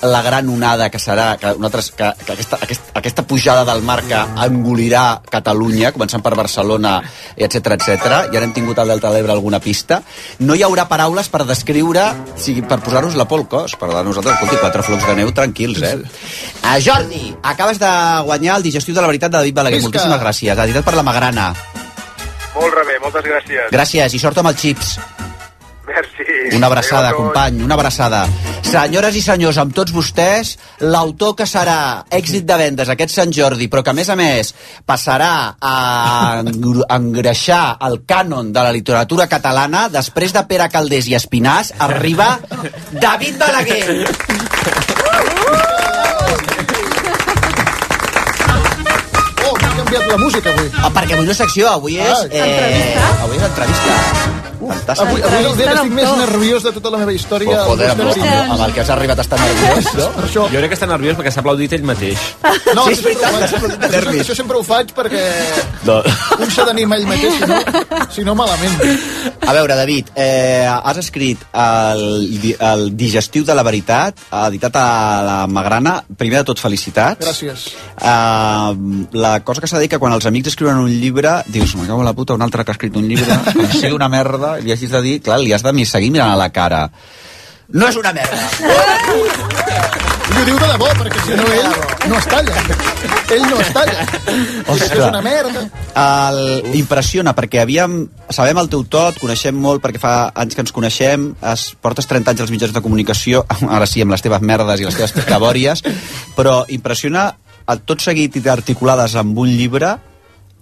la gran onada que serà, que, nosaltres, que, que aquesta, aquesta, aquesta pujada del mar que engolirà Catalunya, començant per Barcelona, etc etc. ja n'hem tingut al Delta de l'Ebre alguna pista, no hi haurà paraules per descriure, sigui, per posar-nos la por al cos, per a nosaltres, escolti, quatre flocs de neu tranquils, eh? Uh, Jordi, acabes de guanyar el digestiu de la veritat de David Balaguer. Visca! Moltíssimes gràcies. La veritat per la magrana. Molt rebé, moltes gràcies. Gràcies i sort amb els xips. Merci. Una abraçada, Adéu a tots. company, una abraçada. Senyores i senyors, amb tots vostès, l'autor que serà èxit de vendes aquest Sant Jordi, però que a més a més passarà a engr- engreixar el cànon de la literatura catalana, després de Pere Caldés i Espinàs, arriba David Balaguer. Oh, m'ha canviat la música avui. Ah, perquè avui no és secció, avui és... Ah, entrevista? avui és entrevista. Fantàstic. Avui, avui el dia que estic més nerviós de tota la meva història. Oh, joder, al amb, amb, amb el que has arribat a estar nerviós, no? Per això. Jo crec que està nerviós perquè s'ha aplaudit ell mateix. No, Sí, és sempre ho veritat, faig. Això, això sempre ho faig perquè No. un s'ha d'animar ell mateix, si no, si no malament. A veure, David, eh, has escrit el, el digestiu de la veritat, editat a la Magrana. Primer de tot, felicitats. Gràcies. Uh, la cosa que s'ha de dir que quan els amics escriuen un llibre, dius, me cago en la puta, un altre que ha escrit un llibre, que sigui una merda, li hagis de dir, clar, li has de mi- seguir mirant a la cara. No és una merda. I ho diu de debò, perquè si no ell no es talla. Ell no es talla. Ostres. És una merda. El, impressiona perquè havíem, sabem el teu tot, coneixem molt perquè fa anys que ens coneixem, es, portes 30 anys als mitjans de comunicació, ara sí, amb les teves merdes i les teves cabòries, però impressiona el tot seguit i articulades amb un llibre,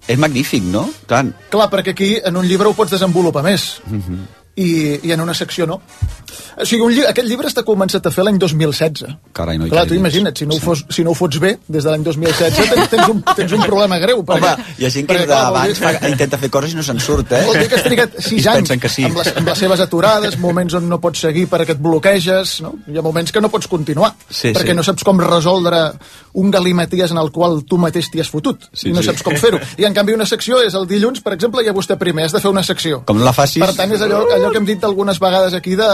és magnífic, no? Clar, Clar, perquè aquí en un llibre ho pots desenvolupar més. Mhm. I, i en una secció no. O sigui, un lli aquest llibre està començat a fer l'any 2016. carai, no hi Clar, tu imagina't, si no, ho fos, si no ho fots bé des de l'any 2016, tens, tens, un, tens un problema greu. Home, hi ha gent que perquè, clar, dir- fa- intenta fer coses i no se'n surt, eh? Vol dir que has trigat I 6 anys que sí. amb, les, amb les seves aturades, moments on no pots seguir perquè et bloqueges, no? Hi ha moments que no pots continuar, Sí, perquè sí. no saps com resoldre un galimaties en el qual tu mateix t'hi has fotut, Sí, i no sí. saps com fer-ho. I en canvi una secció és el dilluns, per exemple, ja vostè primer has de fer una secció. Com la facis... Per tant, és allò, allò que hem dit algunes vegades aquí de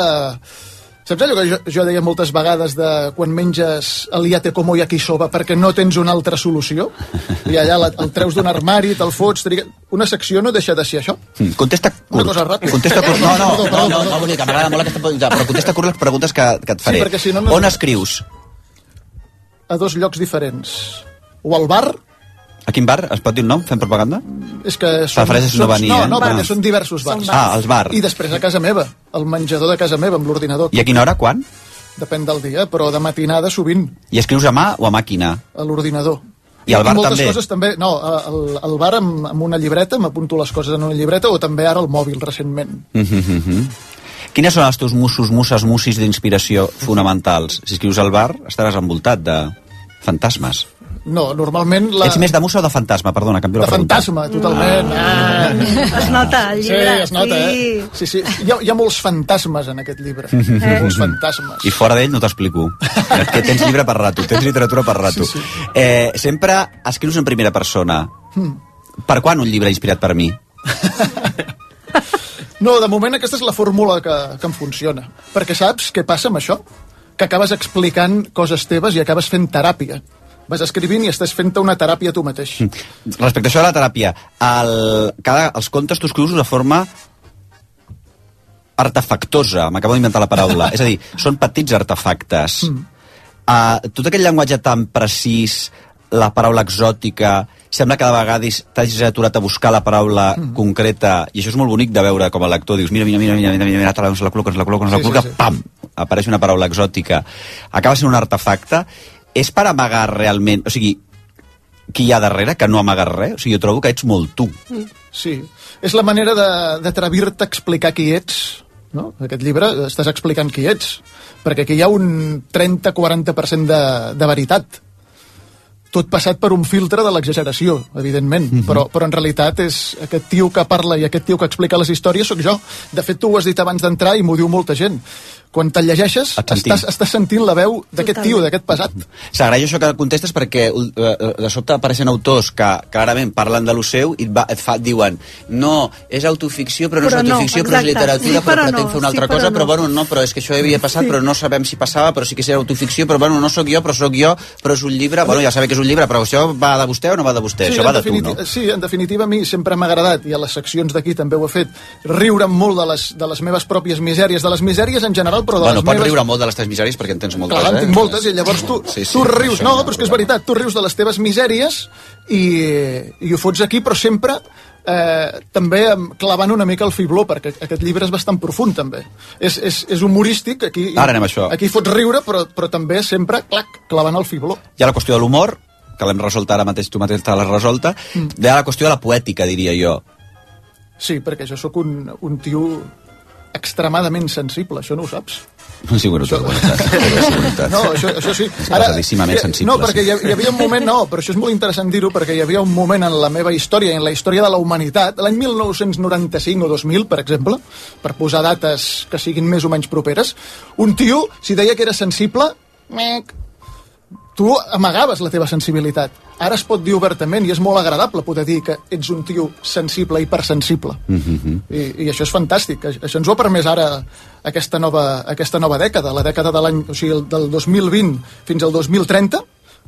Saps allò que jo, jo deia moltes vegades de quan menges el iate como yakisoba perquè no tens una altra solució? I allà la, el treus d'un armari, te'l fots... Triga... Una secció no deixa de ser això. Mm, Contesta Una curt. cosa ràpida. Contesta curt. No, no, no, no, no, vull dir que m'agrada molt aquesta pregunta, però contesta curt les preguntes que, que et faré. Sí, si no, no- On escrius? A dos llocs diferents. O al bar, A quin bar? Es pot dir un nom? Fem propaganda? és que són... Prefereixes no venir, no, eh? no, perquè Ah. són diversos bars. Són bars. Ah, els bars. I després a casa meva, al menjador de casa meva, amb l'ordinador. I a quina hora? Quan? Depèn del dia, però de matinada sovint, I escrius a mà o a màquina? a l'ordinador. I al bar moltes també? coses també... No, al, al bar amb, amb una llibreta, m'apunto les coses en una llibreta, o també ara al mòbil, recentment. Mm -hmm. Quines són els teus mussos, musses, mussis d'inspiració fonamentals? Si escrius al bar, estaràs envoltat de fantasmes. No, normalment... La... Ets més de mussa o de fantasma? Perdona, canvio De la pregunta. fantasma, totalment. Ah. Es nota al llibre. Sí, es nota, sí. eh? Sí, sí. Hi ha, hi ha molts fantasmes en aquest llibre. Eh. Molts fantasmes. I fora d'ell no t'explico. que tens llibre per rato, tens literatura per rato. Sí, sí. Eh, sempre escrius en primera persona. Hmm. Per quan un llibre inspirat per mi? No, de moment aquesta és la fórmula que, que em funciona. Perquè saps què passa amb això? Que acabes explicant coses teves i acabes fent teràpia vas escrivint i estàs fent una teràpia tu mateix. Hm. Respecte a això de la teràpia, el, cada, els contes tu escrius de forma artefactosa, m'acabo d'inventar la paraula. és a dir, són petits artefactes. Mm. Uh, tot aquest llenguatge tan precís, la paraula exòtica, sembla que de vegades t'hagis aturat a buscar la paraula mm. concreta, i això és molt bonic de veure com a lector, dius, mira, mira, mira, mira, mira, mira, mira, ens la mira, mira, mira, mira, mira, mira, mira, mira, mira, mira, pam! Apareix una paraula exòtica. Acaba mira, un artefacte és per amagar realment... O sigui, qui hi ha darrere, que no amagues res? O sigui, jo trobo que ets molt tu. Sí. És la manera de- d'atrevir-te a explicar qui ets. No? Aquest llibre estàs explicant qui ets. Perquè aquí hi ha un 30-40% de, de veritat. Tot passat per un filtre de l'exageració, evidentment. Mhm. però, però en realitat és aquest tio que parla i aquest tio que explica les històries sóc jo. De fet, tu ho has dit abans d'entrar i m'ho diu molta gent. Quan te'l llegeixes, Et estàs, estàs sentint la veu d'aquest tio, d'aquest pesat. S'agraeix això que contestes perquè eh, de sobte apareixen autors que clarament parlen de lo seu i et, va, et fa, diuen no, és autoficció però no Però és no, autoficció, però és literatura, Sí, però, però pretén no, fer una sí, altra però cosa, no. però bueno, no, però és que això havia passat, Sí. però no sabem si passava, però sí que serà autoficció, però bueno, no sóc jo, però sóc jo, però és un llibre, bueno, ja sabem que és un llibre, però això va de vostè o no va de vostè? això en va de tu, no? Sí, en definitiva, a mi sempre m'ha agradat, i a les seccions d'aquí també ho he fet, riure molt de les, de les meves pròpies misèries, de les misèries en general, però de Bueno, les pots meves... riure molt de les teves misèries perquè en tens moltes, Clar, en eh? tinc moltes, i llavors tu, Sí, sí, tu rius... No, però és que és veritat, tu rius de les teves misèries i, i ho fots aquí, però sempre eh, també clavant una mica el fibló, perquè aquest llibre és bastant profund, també. És, és, és humorístic, aquí, Ara anem això. aquí fots riure, però, però també sempre, clac, clavant el fibló. Hi ha la qüestió de l'humor, que l'hem resolt ara mateix, tu mateix te l'has resolta, Mm. hi ha la qüestió de la poètica, diria jo. Sí, perquè jo sóc un, un tio extremadament sensible, això no ho saps. Sí, seguretat. No, això, això sí. Exageradíssimament sensible, No, perquè hi, hi havia un moment, no, però això és molt interessant dir-ho, perquè hi havia un moment en la meva història, en la història de la humanitat, l'any 1995 o 2000, per exemple, per posar dates que siguin més o menys properes, un tio, si deia que era sensible, mec, tu amagaves la teva sensibilitat. Ara es pot dir obertament i és molt agradable poder dir que ets un tio sensible, hipersensible. Mm -hmm. I, i això és fantàstic. Això ens ho ha permès ara aquesta nova, aquesta nova dècada, la dècada de l'any, o sigui, el- del 2020 fins al 2030,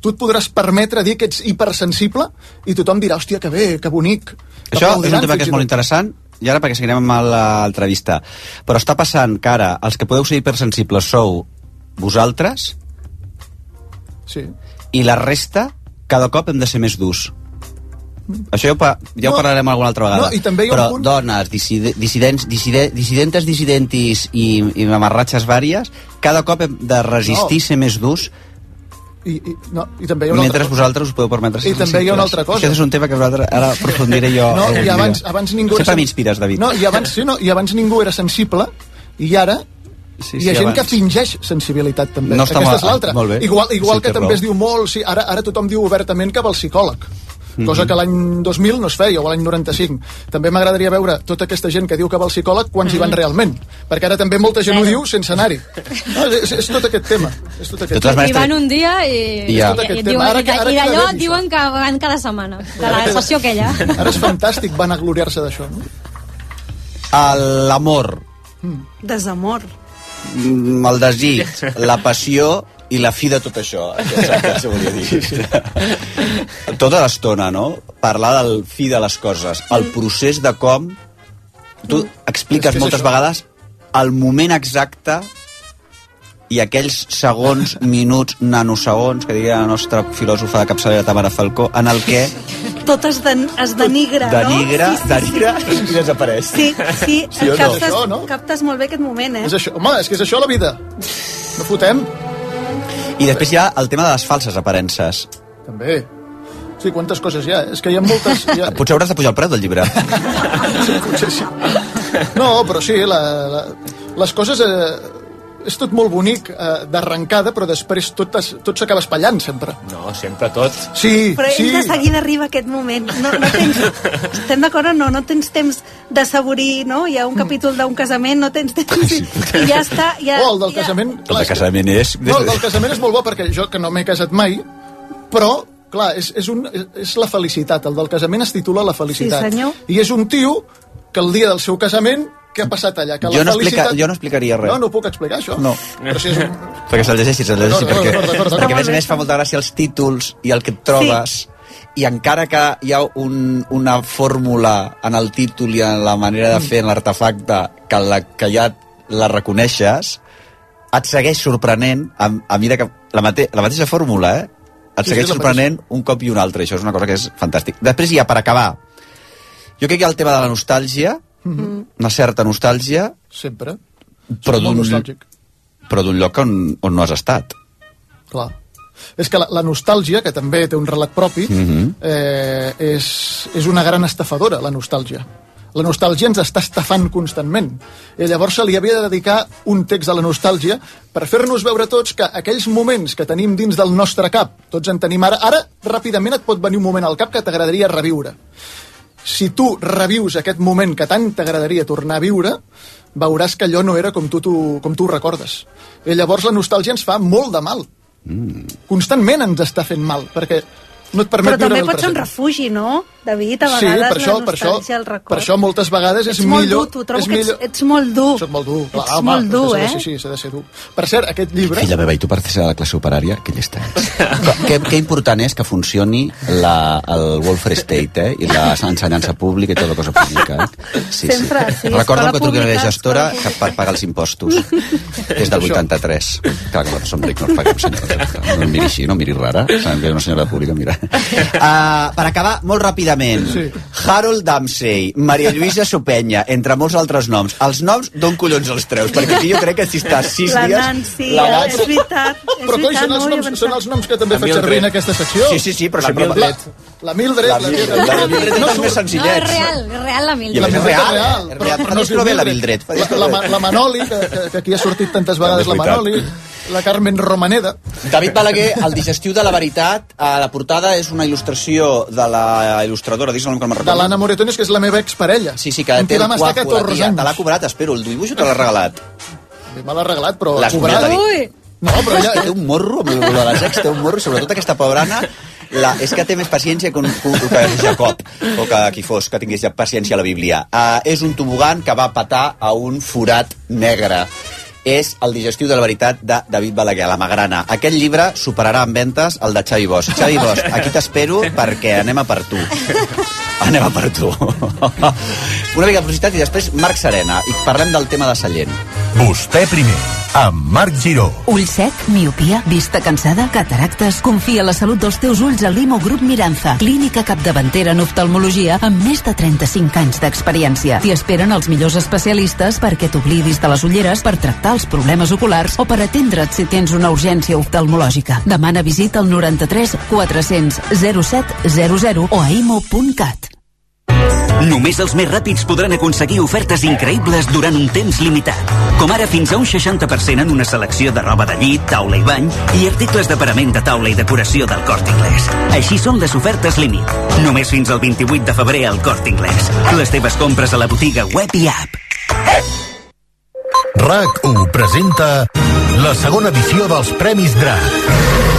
tu et podràs permetre dir que ets hipersensible i tothom dirà, hòstia, que bé, que bonic. Això és un tema que és molt interessant, i ara perquè seguirem amb l'entrevista. Però està passant que ara els que podeu ser hipersensibles sou vosaltres Sí. i la resta cada cop hem de ser més durs. Això ja ho, ja ho No. parlarem alguna altra vegada. No, i també hi ha un Però punt- dones, disside, dissidents, disside, dissidentes, dissidentis i, i mamarratxes vàries, cada cop hem de resistir No. ser més durs I, i, no, i també hi ha una mentre altra cosa. vosaltres us podeu permetre I també hi ha una altra cosa. Aquest és un tema que vosaltres, ara aprofundiré jo. No, i abans, abans ningú... Sempre m'inspires, David. No, i abans, sí, no, i abans ningú era sensible, i ara Sí, hi ha sí, gent abans. que fingeix sensibilitat també. No Aquesta és l'altra. Igual, igual Sí, que té també raó. es diu molt, sí, ara, ara tothom diu obertament que va al psicòleg. Cosa Mhm. que l'any 2000 no es feia, o l'any 95. També m'agradaria veure tota aquesta gent que diu que va al psicòleg quants hi van realment. Perquè ara també molta gent ho diu sense anar-hi. No, és, és tot aquest tema. És tot aquest tema. maneres, I van un dia i, Ja. i, Tot aquest i, tema. diuen, Ara i, que- ara i d'allò diuen que van cada setmana, de la sessió aquella. Ara és fantàstic van a gloriar-se d'això. No? L'amor. Desamor. Mm, el desig, la passió i la fi de tot això. Saps què volia dir? Tota l'estona, no? Parlar del fi de les coses, el procés de com... Tu expliques que és moltes això. vegades el moment exacte i aquells segons, minuts, nanosegons, que diria la nostra filòsofa de capçalera Tamara Falcó, en el que Tot es, den, es denigra, denigra, no? Sí, sí, denigra i desapareix. Sí, sí, Sí o no? captes, Això, no? captes molt bé aquest moment, eh? És això, home, és que és això la vida. No fotem? I després hi ha el tema de les falses aparences. També. Sí, quantes coses hi ha? És que hi ha moltes... Hi ha... Potser hauràs de pujar el preu del llibre. Sí, potser sí. No, però sí, la, la, les coses... Eh, és tot molt bonic eh, d'arrencada, però després tot, es, tot s'acaba espatllant, sempre. No, sempre tot. Sí, Però sí. ell de seguida arriba aquest moment. No, no tens, estem d'acord o no? No tens temps d'assaborir, no? Hi ha un capítol d'un casament, no tens temps... I ja està... Ja, Oh, el del casament... El de casament és... No, el del casament és molt bo perquè jo, que no m'he casat mai, però, clar, és, és, un, és la felicitat. El del casament es titula La felicitat. Sí, senyor. I és un tio que el dia del seu casament, què ha passat allà? Que Jo no, explica, felicitat... jo no explicaria res. No, no ho puc explicar, això. No. Però si és un... Perquè se'l llegeixis, se'l llegeixis, D'acord, perquè, d'acord, d'acord, perquè a més a més fa molta gràcia els títols i el que et trobes, i encara que hi ha un, una fórmula en el títol i en la manera de fer en l'artefacte que, la, que ja la reconeixes, et segueix sorprenent a, a mesura que la, mate, la mateixa fórmula, eh? Et Sí, sí, segueix la sorprenent un cop i un altre, això és una cosa que és fantàstic. Després ha, per acabar, jo crec que hi ha el tema de la nostàlgia. Una certa nostàlgia, Sempre. però d'un però d'un lloc on, on no has estat. Clar. És que la, la nostàlgia, que també té un relat propi, Mhm. eh, és, és una gran estafadora, la nostàlgia. La nostàlgia ens està estafant constantment. I llavors se li havia de dedicar un text a la nostàlgia per fer-nos veure tots que aquells moments que tenim dins del nostre cap, tots en tenim ara, ara ràpidament et pot venir un moment al cap que t'agradaria reviure. Si tu revius aquest moment que tant t'agradaria tornar a viure, veuràs que allò no era com tu, tu, com tu ho recordes. I llavors la nostàlgia ens fa molt de mal. Constantment ens està fent mal, perquè no et permet Però també pot ser un refugi, no? David, a Sí, vegades per això, la per això, el record. per això moltes vegades és ets molt millor... dur, tu trobo és que ets, millor... ets molt dur. Soc molt dur. Clar, Ets home, molt dur, s'ha de eh? ser- Sí, s'ha de ser dur. Per cert, aquest llibre... Filla meva, i tu per ser de la classe operària, que llesta ets. que, que important és que funcioni la, el welfare state, eh? I l'ensenyança pública i tota cosa pública, eh? Sí, Sempre, sí, escola que truqui a la pública, gestora que per pagar els impostos. Des del 83. Clar que nosaltres som rics, no els paguem, senyora. No em miri així, no em miri rara. Sabem que és una senyora pública, mira. Uh, per acabar, molt ràpidament. Sí. Harold Damsey, Maria Lluïsa Sopenya, entre molts altres noms. Els noms, d'on collons els treus? Perquè aquí jo crec que si estàs sis La dies... Nancy, la és Nancy- veritat. És Però coi, veritat, són els, no noms, són els noms que també La faig Mildred. servir en aquesta secció. Sí, sí, sí, però la sempre- Mildred. La Mildred, La la, Mildred, la Mildred és no dels surt. més No, senzillets. és real, és real la I a Mildred. més és Mildred real. real, És però- real. però Fa no no bé la Mildred. Mildred. La, la, la Manoli, que, que, que aquí ha sortit tantes vegades, la és Manoli, la Carmen Romaneda. David Balaguer, el digestiu de la veritat, a la portada és una il·lustració de la il·lustradora, digues el nom que no me'n De recordo. l'Anna Moretones, que és la meva exparella. Sí, sí, que té el guapo, la 14 tia. Te l'ha cobrat, espero, el dibuix o te l'ha regalat? Me l'ha regalat, però L'has cobrat. Ui! No, però que té un morro, amb el de les ex, té un morro, i sobretot aquesta pobrana, la, és que té més paciència que, un, que Jacob, o que qui fos, que tingués ja paciència a la Bíblia. Uh, és un tobogan que va patar a un forat negre. És el digestiu de la veritat de David Balaguer, la Magrana. Aquest llibre superarà en ventes el de Xavi Bosch. Xavi Bosch, aquí t'espero perquè anem a per tu. Anem a per tu. Una mica de publicitat i després Marc Serena. I parlem del tema de Sallent. Vostè primer, amb Marc Giró. Ull sec, miopia, vista cansada, cataractes... Confia la salut dels teus ulls a Limo Grup Miranza, clínica capdavantera en oftalmologia amb més de 35 anys d'experiència. T'hi esperen els millors especialistes perquè t'oblidis de les ulleres per tractar els problemes oculars o per atendre't si tens una urgència oftalmològica. Demana visita al 93 400 0700 o a imo.cat. Només els més ràpids podran aconseguir ofertes increïbles durant un temps limitat. Com ara fins a un 60% en una selecció de roba de llit, taula i bany i articles de parament de taula i decoració del Cort Inglés. Així són les ofertes límit. Només fins al 28 de febrer al Cort Inglés. Les teves compres a la botiga web i app. RAC1 presenta la segona edició dels Premis DRAC.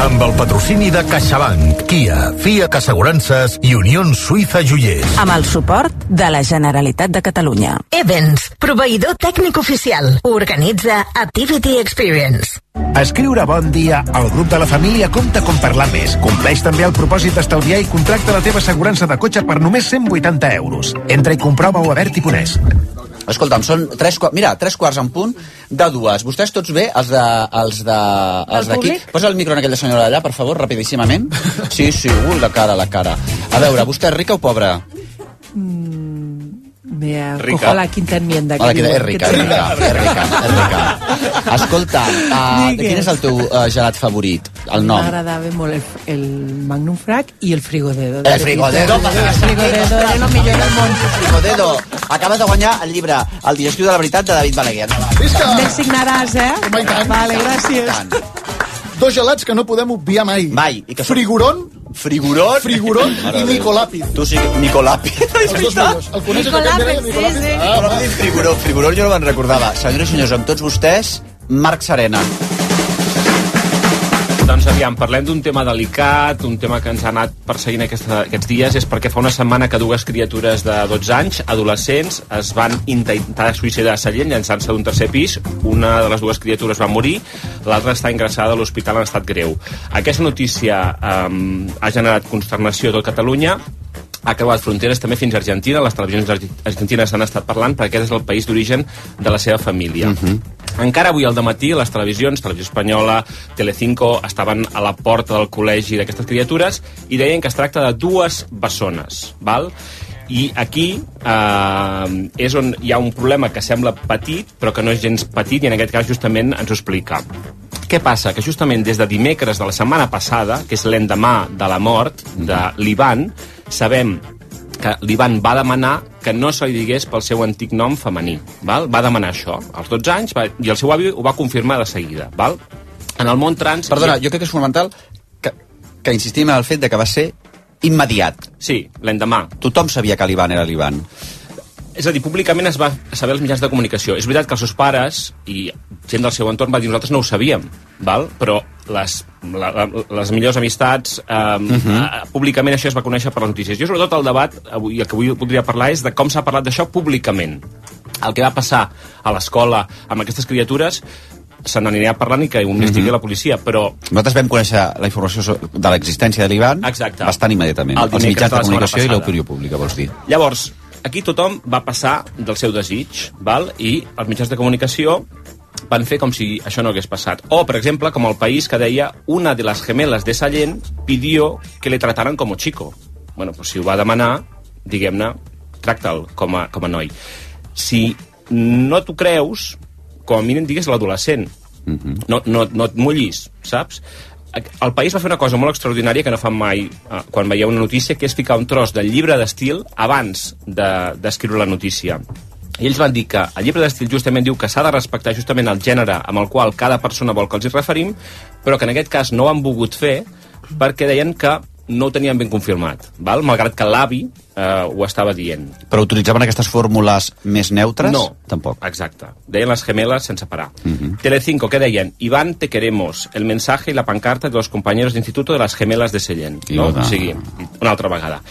Amb el patrocini de CaixaBank, Kia, FIAC Assegurances i Unió Suïssa Joiers. amb el suport de la Generalitat de Catalunya. Evans, proveïdor tècnic oficial. Organitza Activity Experience. Escriure bon dia al grup de la família compta com parlar més. Compleix també el propòsit d'estalviar i contracta la teva assegurança de cotxe per només 180 euros. Entra i comprova-ho a Bert i Ponès. Escolta'm, són tres, mira, tres quarts en punt de dues. Vostès tots bé, els de, els de, els d'aquí? Posa el micro en aquella senyora d'allà, per favor, rapidíssimament. Sí, sí, ui, la cara, la cara. A veure, vostè és rica o pobra? Me Rica. cojo la quinta enmienda. Que és rica, és rica, és rica, és rica. Escolta, uh, quin és el teu uh, gelat favorit? El nom? M'agradava molt el, el Magnum Frac i el Frigodedo. El Frigodedo. El Frigodedo era el millor del món. Frigodedo. Acabes de guanyar el llibre El digestiu de la veritat de David Balaguer. Me'l signaràs, eh? Home. Vale, gràcies. Dos gelats que no podem obviar mai. Mai. I que són- Frigoron Mare i. Nicolàpid. Tu sí, Nicolàpid. Els dos millors. El coneixes aquest que deia Nicolàpid? Ah, Però m'ha dit Frigoró, Frigoró jo no me'n recordava. Senyores i senyors, amb tots vostès, Marc Serena. Doncs aviam, parlem d'un tema delicat, un tema que ens ha anat perseguint aquesta, aquests dies, és perquè fa una setmana que dues criatures de 12 anys, adolescents, es van intentar suïcidar a Sallent llançant-se d'un tercer pis. Una de les dues criatures va morir, l'altra està ingressada a l'hospital en estat greu. Aquesta notícia um, ha generat consternació a tot Catalunya, ha creuat fronteres també fins a Argentina, les televisions argentines han estat parlant perquè aquest és el país d'origen de la seva família. Encara avui al matí les televisions, Televisió Espanyola, Telecinco, estaven a la porta del col·legi d'aquestes criatures i deien que es tracta de dues bessones, val? I aquí eh, és on hi ha un problema que sembla petit, però que no és gens petit, i en aquest cas justament ens ho explica. Què passa? Que justament des de dimecres de la setmana passada, que és l'endemà de la mort de l'Ivan, sabem que l'Ivan va demanar que no se li digués pel seu antic nom femení. Val? Va demanar això als 12 anys va, i el seu avi ho va confirmar de seguida. Val? En el món trans... Perdona, jo crec que és fonamental que, que insistim en el fet de que va ser immediat. Sí, l'endemà. Tothom sabia que l'Ivan era l'Ivan. És a dir, públicament es va saber els mitjans de comunicació. És veritat que els seus pares i gent del seu entorn va dir nosaltres no ho sabíem, val? però les, la, la, les millors amistats, eh, Mhm. eh, públicament això es va conèixer per les notícies. Jo sobretot el debat, avui, el que avui podria parlar és de com s'ha parlat d'això públicament. El que va passar a l'escola amb aquestes criatures se n'anirà parlant i que ho investigui Mhm. la policia, però Nosaltres vam conèixer la informació de l'existència de l'Ivan bastant immediatament. El Els mitjans de comunicació i l'opinió pública, vols dir. Llavors, aquí tothom va passar del seu desig, val? i els mitjans de comunicació van fer com si això no hagués passat. O, per exemple, com el país que deia una de les gemelas de Sallent pidió que le trataran como chico. Bueno, pues si ho va demanar, diguem-ne, tracta'l com a, com a noi. Si no t'ho creus, com a mínim digues l'adolescent. no, no, no et mullis, saps? El país va fer una cosa molt extraordinària que no fan mai eh, quan veieu una notícia, que és ficar un tros del llibre d'estil abans de- d'escriure la notícia. I ells van dir que el llibre d'estil justament diu que s'ha de respectar justament el gènere amb el qual cada persona vol que els hi referim, però que en aquest cas no ho han volgut fer perquè deien que no ho tenien ben confirmat, val? malgrat que l'avi eh, ho estava dient. Però utilitzaven aquestes fórmules més neutres? No. Tampoc. Exacte. Deien les gemelas sense parar. Telecinco, què deien? Iván, te queremos. El mensaje y la pancarta de los compañeros de instituto de las gemelas de Sallent. No? O sigui, una altra vegada.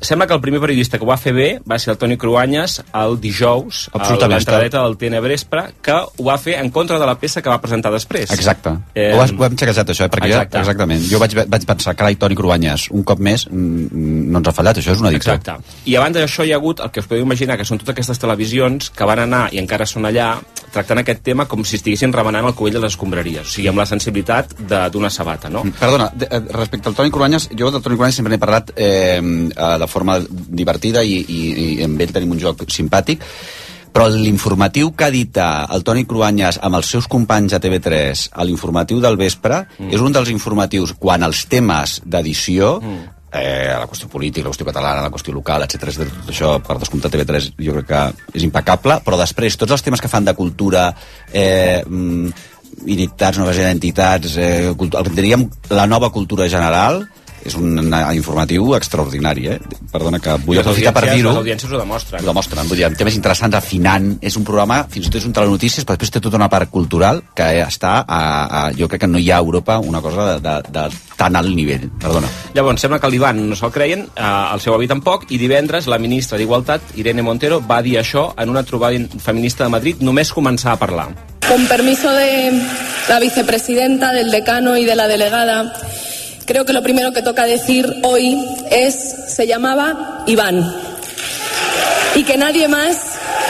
Sembla que el primer periodista que ho va fer bé va ser el Toni Cruanyes el dijous, a l'entradeta del TN Brespre, que ho va fer en contra de la peça que va presentar després. Exacte. Eh, ho, has, ho hem xequejat, això, eh? perquè exacte. jo, exactament. Jo vaig, vaig pensar, carai, Toni Cruanyes, un cop més no ens ha fallat, això és un editor. Exacte. I abans d'això hi ha hagut el que us podeu imaginar, que són totes aquestes televisions que van anar, i encara són allà, tractant aquest tema com si estiguessin remenant el cubell de les escombraries, o sigui, amb la sensibilitat de- d'una sabata, no? Perdona, de, eh, respecte al Toni Cruanyes, jo del Toni Cruanyes sempre n'he parlat eh, eh, de forma divertida i, i, i amb ell tenim un joc simpàtic, Però l'informatiu que edita el Toni Cruanyes amb els seus companys a TV3 a l'informatiu del vespre mm. és un dels informatius quan els temes d'edició mm eh, la qüestió política, la qüestió catalana, la qüestió local, etc. Tot això, per descomptar TV3, jo crec que és impecable, però després, tots els temes que fan de cultura, eh, mm, identitats, noves identitats, eh, diríem la nova cultura general, és un informatiu extraordinari, eh? Perdona que vull aprofitar per dir-ho. Les audiències ho demostren. Ho demostren, vull dir, amb temes interessants, afinant, és un programa, fins i tot és un telenotícies, però després té tota una part cultural que està, a, a, jo crec que no hi ha a Europa una cosa de, de, de tan alt nivell. Perdona. Llavors, sembla que l'Ivan no se'l creien, eh, el seu avi tampoc, i divendres la ministra d'Igualtat, Irene Montero, va dir això en una trobada feminista de Madrid, només començar a parlar. Con permiso de la vicepresidenta, del decano y de la delegada, Creo que lo primero que toca decir hoy es, se llamaba Iván. Y que nadie más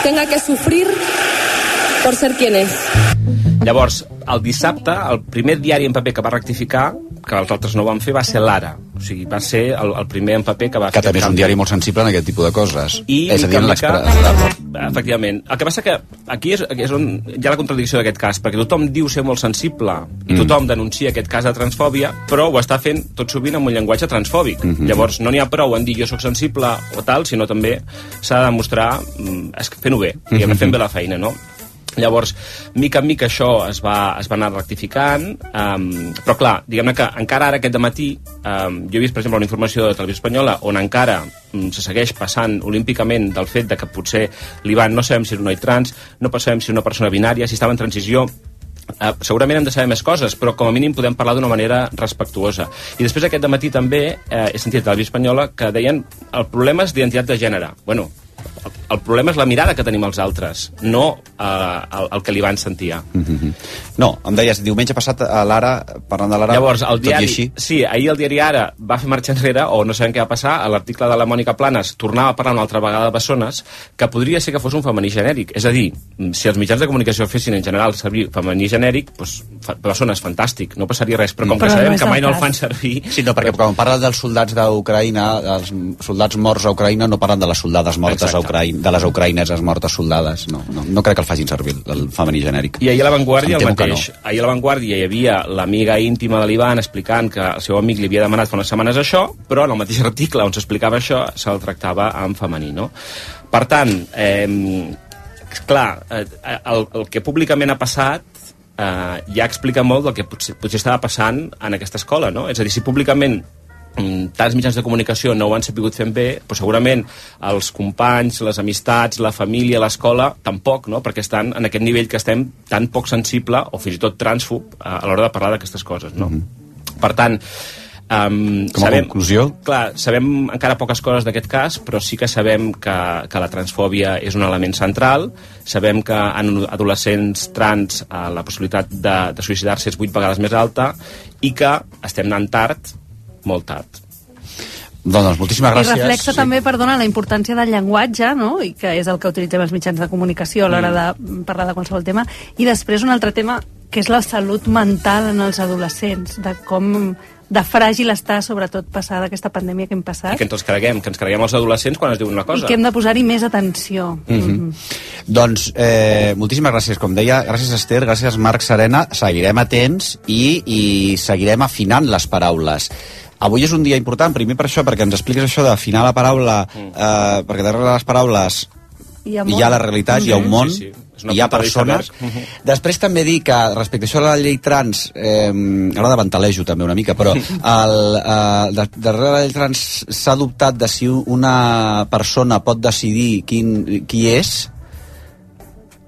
tenga que sufrir por ser quien es. Llavors, el dissabte, el primer diari en paper que va rectificar, que els altres no ho van fer, va ser l'Ara. O sigui, va ser el, el primer en paper que va que fer... Que també és un diari molt sensible en aquest tipus de coses. I és a dir, en. Efectivament. El que passa que aquí és, és on hi ha la contradicció d'aquest cas, perquè tothom diu ser molt sensible i mm. tothom denuncia aquest cas de transfòbia, però ho està fent tot sovint amb un llenguatge transfòbic. Mm -hmm. Llavors, no n'hi ha prou en dir jo sóc sensible o tal, sinó també s'ha de demostrar mm, fent-ho bé, mm -hmm. fent bé la feina, no? Llavors, mica en mica això es va, es va anar rectificant, um, però clar, diguem-ne que encara ara aquest matí um, jo he vist, per exemple, una informació de Televisió Espanyola on encara um, se segueix passant olímpicament del fet de que potser l'Ivan no sabem si és un noi trans, no sabem si és una persona binària, si estava en transició, Uh, segurament hem de saber més coses, però com a mínim podem parlar d'una manera respectuosa. I després aquest matí també eh, he sentit a la Espanyola que deien el problema és d'identitat de gènere. Bueno, el problema és la mirada que tenim els altres, no eh, el, el que li van sentir. Mm -hmm. No, em deies, diumenge passat a l'Ara, parlant de l'Ara, Llavors, el diari, així. Sí, ahir el diari Ara va fer marxa enrere, o no sabem què va passar, a l'article de la Mònica Planes tornava a parlar una altra vegada de bessones, que podria ser que fos un femení genèric. És a dir, si els mitjans de comunicació fessin en general servir femení genèric, doncs, bessones, fantàstic, no passaria res, però com però que sabem no que mai no el fan servir... Sí, no, perquè quan parlen dels soldats d'Ucraïna, els soldats morts a Ucraïna, no parlen de les soldades mortes Exacte. a Ucraïna de les ucraïneses mortes soldades. No, no, no crec que el facin servir, el femení genèric. I ahir a l'avantguàrdia el mateix. No. Ahir a l'avantguàrdia hi havia l'amiga íntima de l'Ivan explicant que el seu amic li havia demanat fa unes setmanes això, però en el mateix article on s'explicava això se'l tractava en femení, no? Per tant, eh, clar, eh, el, el que públicament ha passat eh, ja explica molt del que potser, potser estava passant en aquesta escola, no? És a dir, si públicament tants mitjans de comunicació no ho han sabut fer bé, però segurament els companys, les amistats, la família, l'escola, tampoc, no? perquè estan en aquest nivell que estem tan poc sensible, o fins i tot transfob, a, a l'hora de parlar d'aquestes coses. No? Mm -hmm. Per tant, Um, Com a sabem, conclusió? Clar, sabem encara poques coses d'aquest cas, però sí que sabem que, que la transfòbia és un element central, sabem que en adolescents trans uh, la possibilitat de, de suïcidar-se és 8 vegades més alta i que estem anant tard molt tard. Doncs moltíssimes gràcies. I reflexa sí. també, perdona, la importància del llenguatge, no? i que és el que utilitzem els mitjans de comunicació a l'hora mm. de parlar de qualsevol tema. I després un altre tema, que és la salut mental en els adolescents, de com de fràgil està, sobretot, passada aquesta pandèmia que hem passat. I que ens creguem, que ens creguem els adolescents quan es diu una cosa. I que hem de posar-hi més atenció. Mm -hmm. mm -hmm. Doncs, eh, moltíssimes gràcies. Com deia, gràcies Esther, gràcies Marc Serena. Seguirem atents i, i seguirem afinant les paraules. Avui és un dia important, primer per això, perquè ens expliques això d'afinar la paraula, mm. eh, perquè darrere les paraules hi ha, hi ha la realitat, mm -hmm. hi ha un món, sí, sí. hi ha persones. Mm -hmm. Després també dir que respecte a això de la llei trans, eh, ara de ventalejo també una mica, però el, eh, de, darrere la llei trans s'ha adoptat de si una persona pot decidir quin, qui és,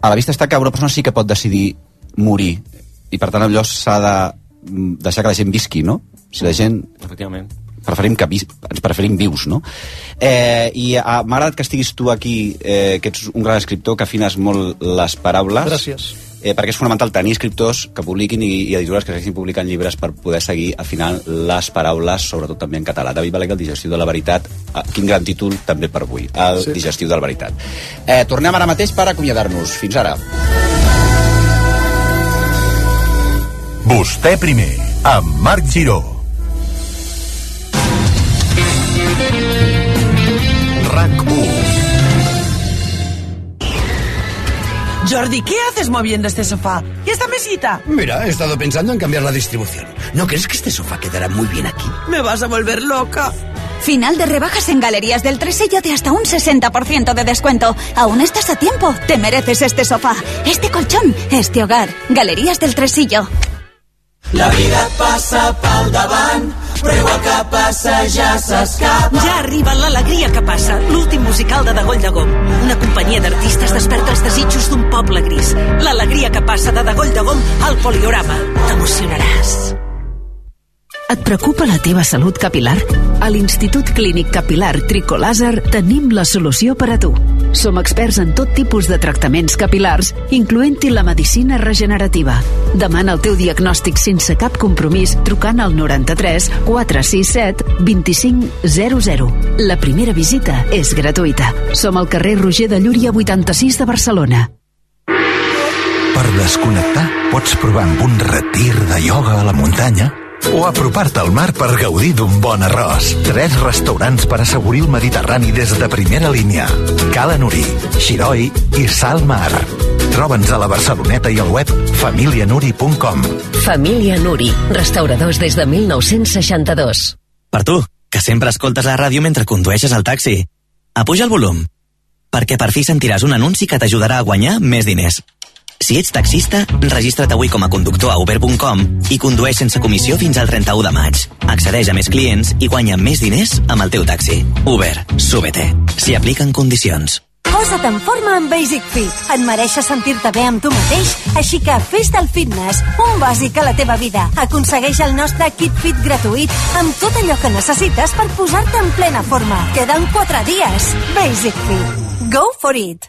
a la vista està que una persona sí que pot decidir morir, i per tant allò s'ha de mm, deixar que la gent visqui, no? Si la gent... Efectivament preferim que ens preferim vius, no? Eh, I ah, m'ha agradat que estiguis tu aquí, eh, que ets un gran escriptor, que afines molt les paraules. Gràcies. Eh, perquè és fonamental tenir escriptors que publiquin i, i editores que segueixin publicant llibres per poder seguir afinant les paraules, sobretot també en català. David Balaguer, el digestiu de la veritat. Ah, quin gran títol també per avui, el sí. digestiu de la veritat. Eh, tornem ara mateix per acomiadar-nos. Fins ara. Vostè primer, amb Marc Giró. Jordi, ¿qué haces moviendo este sofá? ¿Y esta mesita? Mira, he estado pensando en cambiar la distribución. ¿No crees que este sofá quedará muy bien aquí? Me vas a volver loca. Final de rebajas en Galerías del Tresillo de hasta un 60% de descuento. Aún estás a tiempo. Te mereces este sofá, este colchón, este hogar. Galerías del Tresillo. La vida pel davant, però igual que passa ja s'escapa. Ja arriba l'alegria que passa, l'últim musical de Dagoll de Gom. Una companyia d'artistes desperta els desitjos d'un poble gris. L'alegria que passa de Dagoll de Gom al Poliorama. T'emocionaràs. Et preocupa la teva salut capilar? A l'Institut Clínic Capilar Tricolàser tenim la solució per a tu. Som experts en tot tipus de tractaments capilars, incloent-hi la medicina regenerativa. Demana el teu diagnòstic sense cap compromís trucant al 93 467 2500. La primera visita és gratuïta. Som al carrer Roger de Llúria 86 de Barcelona. Per desconnectar, pots provar amb un retir de ioga a la muntanya o apropar-te al mar per gaudir d'un bon arròs. Tres restaurants per assaborir el Mediterrani des de primera línia. Cala Nuri, Xiroi i Salmar. Troba'ns a la Barceloneta i al web familianuri.com. Família Nuri, restauradors des de 1962. Per tu, que sempre escoltes la ràdio mentre condueixes el taxi. Apuja el volum, perquè per fi sentiràs un anunci que t'ajudarà a guanyar més diners. Si ets taxista, registra't avui com a conductor a uber.com i condueix sense comissió fins al 31 de maig. Accedeix a més clients i guanya més diners amb el teu taxi. Uber, súbete. S'hi apliquen condicions. Posa't en forma amb Basic Fit. Et mereixes sentir-te bé amb tu mateix, així que fes del fitness un bàsic a la teva vida. Aconsegueix el nostre kit fit gratuït amb tot allò que necessites per posar-te en plena forma. Queden 4 dies. Basic Fit. Go for it.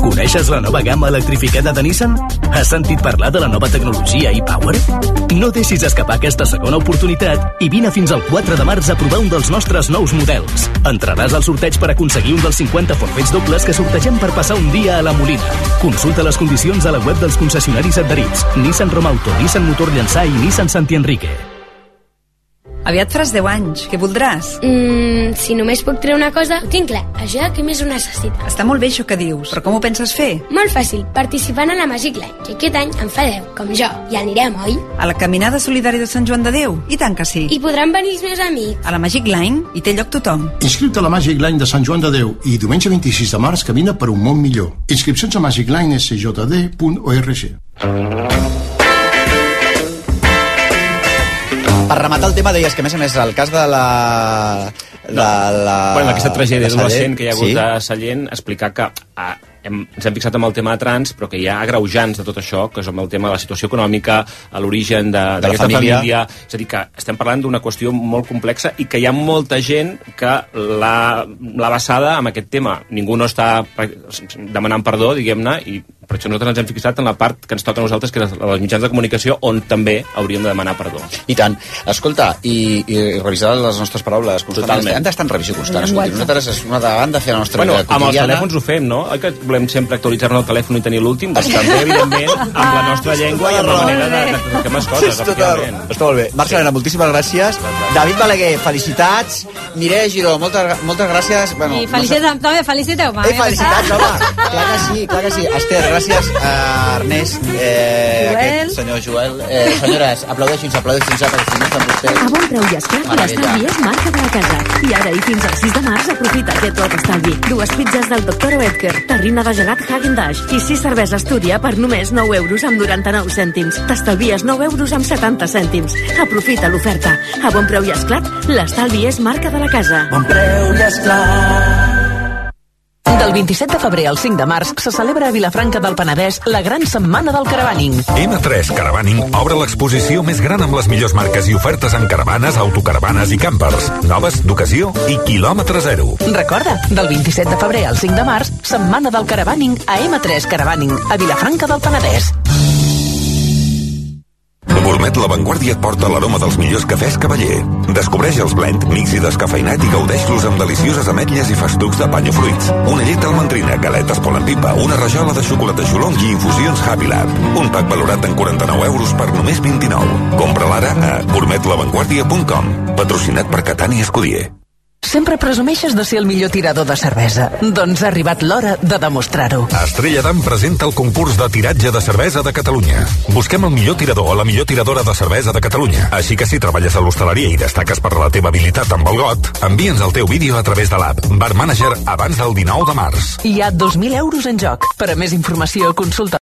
Coneixes la nova gamma electrificada de Nissan? Has sentit parlar de la nova tecnologia e-Power? No deixis escapar aquesta segona oportunitat i vine fins al 4 de març a provar un dels nostres nous models. Entraràs al sorteig per aconseguir un dels 50 forfets dobles que sortegem per passar un dia a la Molina. Consulta les condicions a la web dels concessionaris adherits. Nissan Romauto, Nissan Motor Llançà i Nissan Santi Enrique. Aviat faràs 10 anys. Què voldràs? Mm, si només puc treure una cosa, ho tinc clar. Això què més ho necessita? Està molt bé això que dius, però com ho penses fer? Molt fàcil, participant a la Magic Line, que aquest any en fa 10, com jo. I anirem, oi? A la Caminada Solidària de Sant Joan de Déu? I tant que sí. I podran venir els meus amics. A la Magic Line hi té lloc tothom. Inscriu-te a la Magic Line de Sant Joan de Déu i diumenge 26 de març camina per un món millor. Inscripcions a magiclinescjd.org. Per rematar el tema, deies que, a més a més, el cas de la... De la... Bueno, aquesta tragèdia de adolescent que hi ha hagut sí? a Sallent, explicar que ah, hem, ens hem fixat amb el tema de trans, però que hi ha agreujants de tot això, que és amb el tema de la situació econòmica, a l'origen de- De la d'aquesta família. família. És a dir, que estem parlant d'una qüestió molt complexa i que hi ha molta gent que l'ha basada amb aquest tema. Ningú no està demanant perdó, diguem-ne, i per això nosaltres ens hem fixat en la part que ens toca a nosaltres, que és la dels mitjans de comunicació, on també hauríem de demanar perdó. I tant. Escolta, i, i revisar les nostres paraules constantment. Totalment. Hem d'estar en revisió constant. Llenguatge. nosaltres és una banda fer la nostra Bueno, vida amb els quotidiana. telèfons ho fem, no? Oi que volem sempre actualitzar-nos el telèfon i tenir l'últim? Doncs també, evidentment, amb la nostra llengua i amb la manera de, de, de fer més coses, efectivament. Està molt bé. Marc Serena, moltíssimes gràcies. David Balaguer, felicitats. Mireia Giró, moltes, moltes gràcies. Bueno, I felicitat, també feliciteu-me. Eh, felicitats, home! Clar que sí, clar que sí. Esther, gràcies a Ernest, eh, Joel. aquest senyor Joel. Eh, senyores, aplaudeixin-se, aplaudeixin-se, perquè si no estan vostès... A bon preu i Meravella. l'estalvi és marca de la casa. I ara i fins al 6 de març aprofita aquest tot estalvi. Dues pizzas del Dr. Oetker, terrina de gelat Häagen-Dazs i sis cervesa Astúria per només 9 euros amb 99 cèntims. T'estalvies 9 euros amb 70 cèntims. Aprofita l'oferta. A bon preu i esclat, l'estalvi és marca de la casa. Bon preu i esclat. Del 27 de febrer al 5 de març se celebra a Vilafranca del Penedès la gran setmana del caravaning. M3 Caravaning obre l'exposició més gran amb les millors marques i ofertes en caravanes, autocaravanes i campers. Noves, d'ocasió i quilòmetre zero. Recorda, del 27 de febrer al 5 de març, setmana del caravaning a M3 Caravaning, a Vilafranca del Penedès. Gourmet La Vanguardia et porta l'aroma dels millors cafès cavaller. Descobreix els blend, mix i descafeinat i gaudeix-los amb delicioses ametlles i festucs de panyo fruits. Una llet almendrina, galetes polenpipa, una rajola de xocolata xulong i infusions Happy Lab. Un pack valorat en 49 euros per només 29. Compra l'ara a gourmetlavanguardia.com. Patrocinat per Catani Escudier. Sempre presumeixes de ser el millor tirador de cervesa. Doncs ha arribat l'hora de demostrar-ho. Estrella d'Am presenta el concurs de tiratge de cervesa de Catalunya. Busquem el millor tirador o la millor tiradora de cervesa de Catalunya. Així que si treballes a l'hostaleria i destaques per la teva habilitat amb el got, envia'ns el teu vídeo a través de l'app Bar Manager abans del 19 de març. Hi ha 2.000 euros en joc. Per a més informació, consulta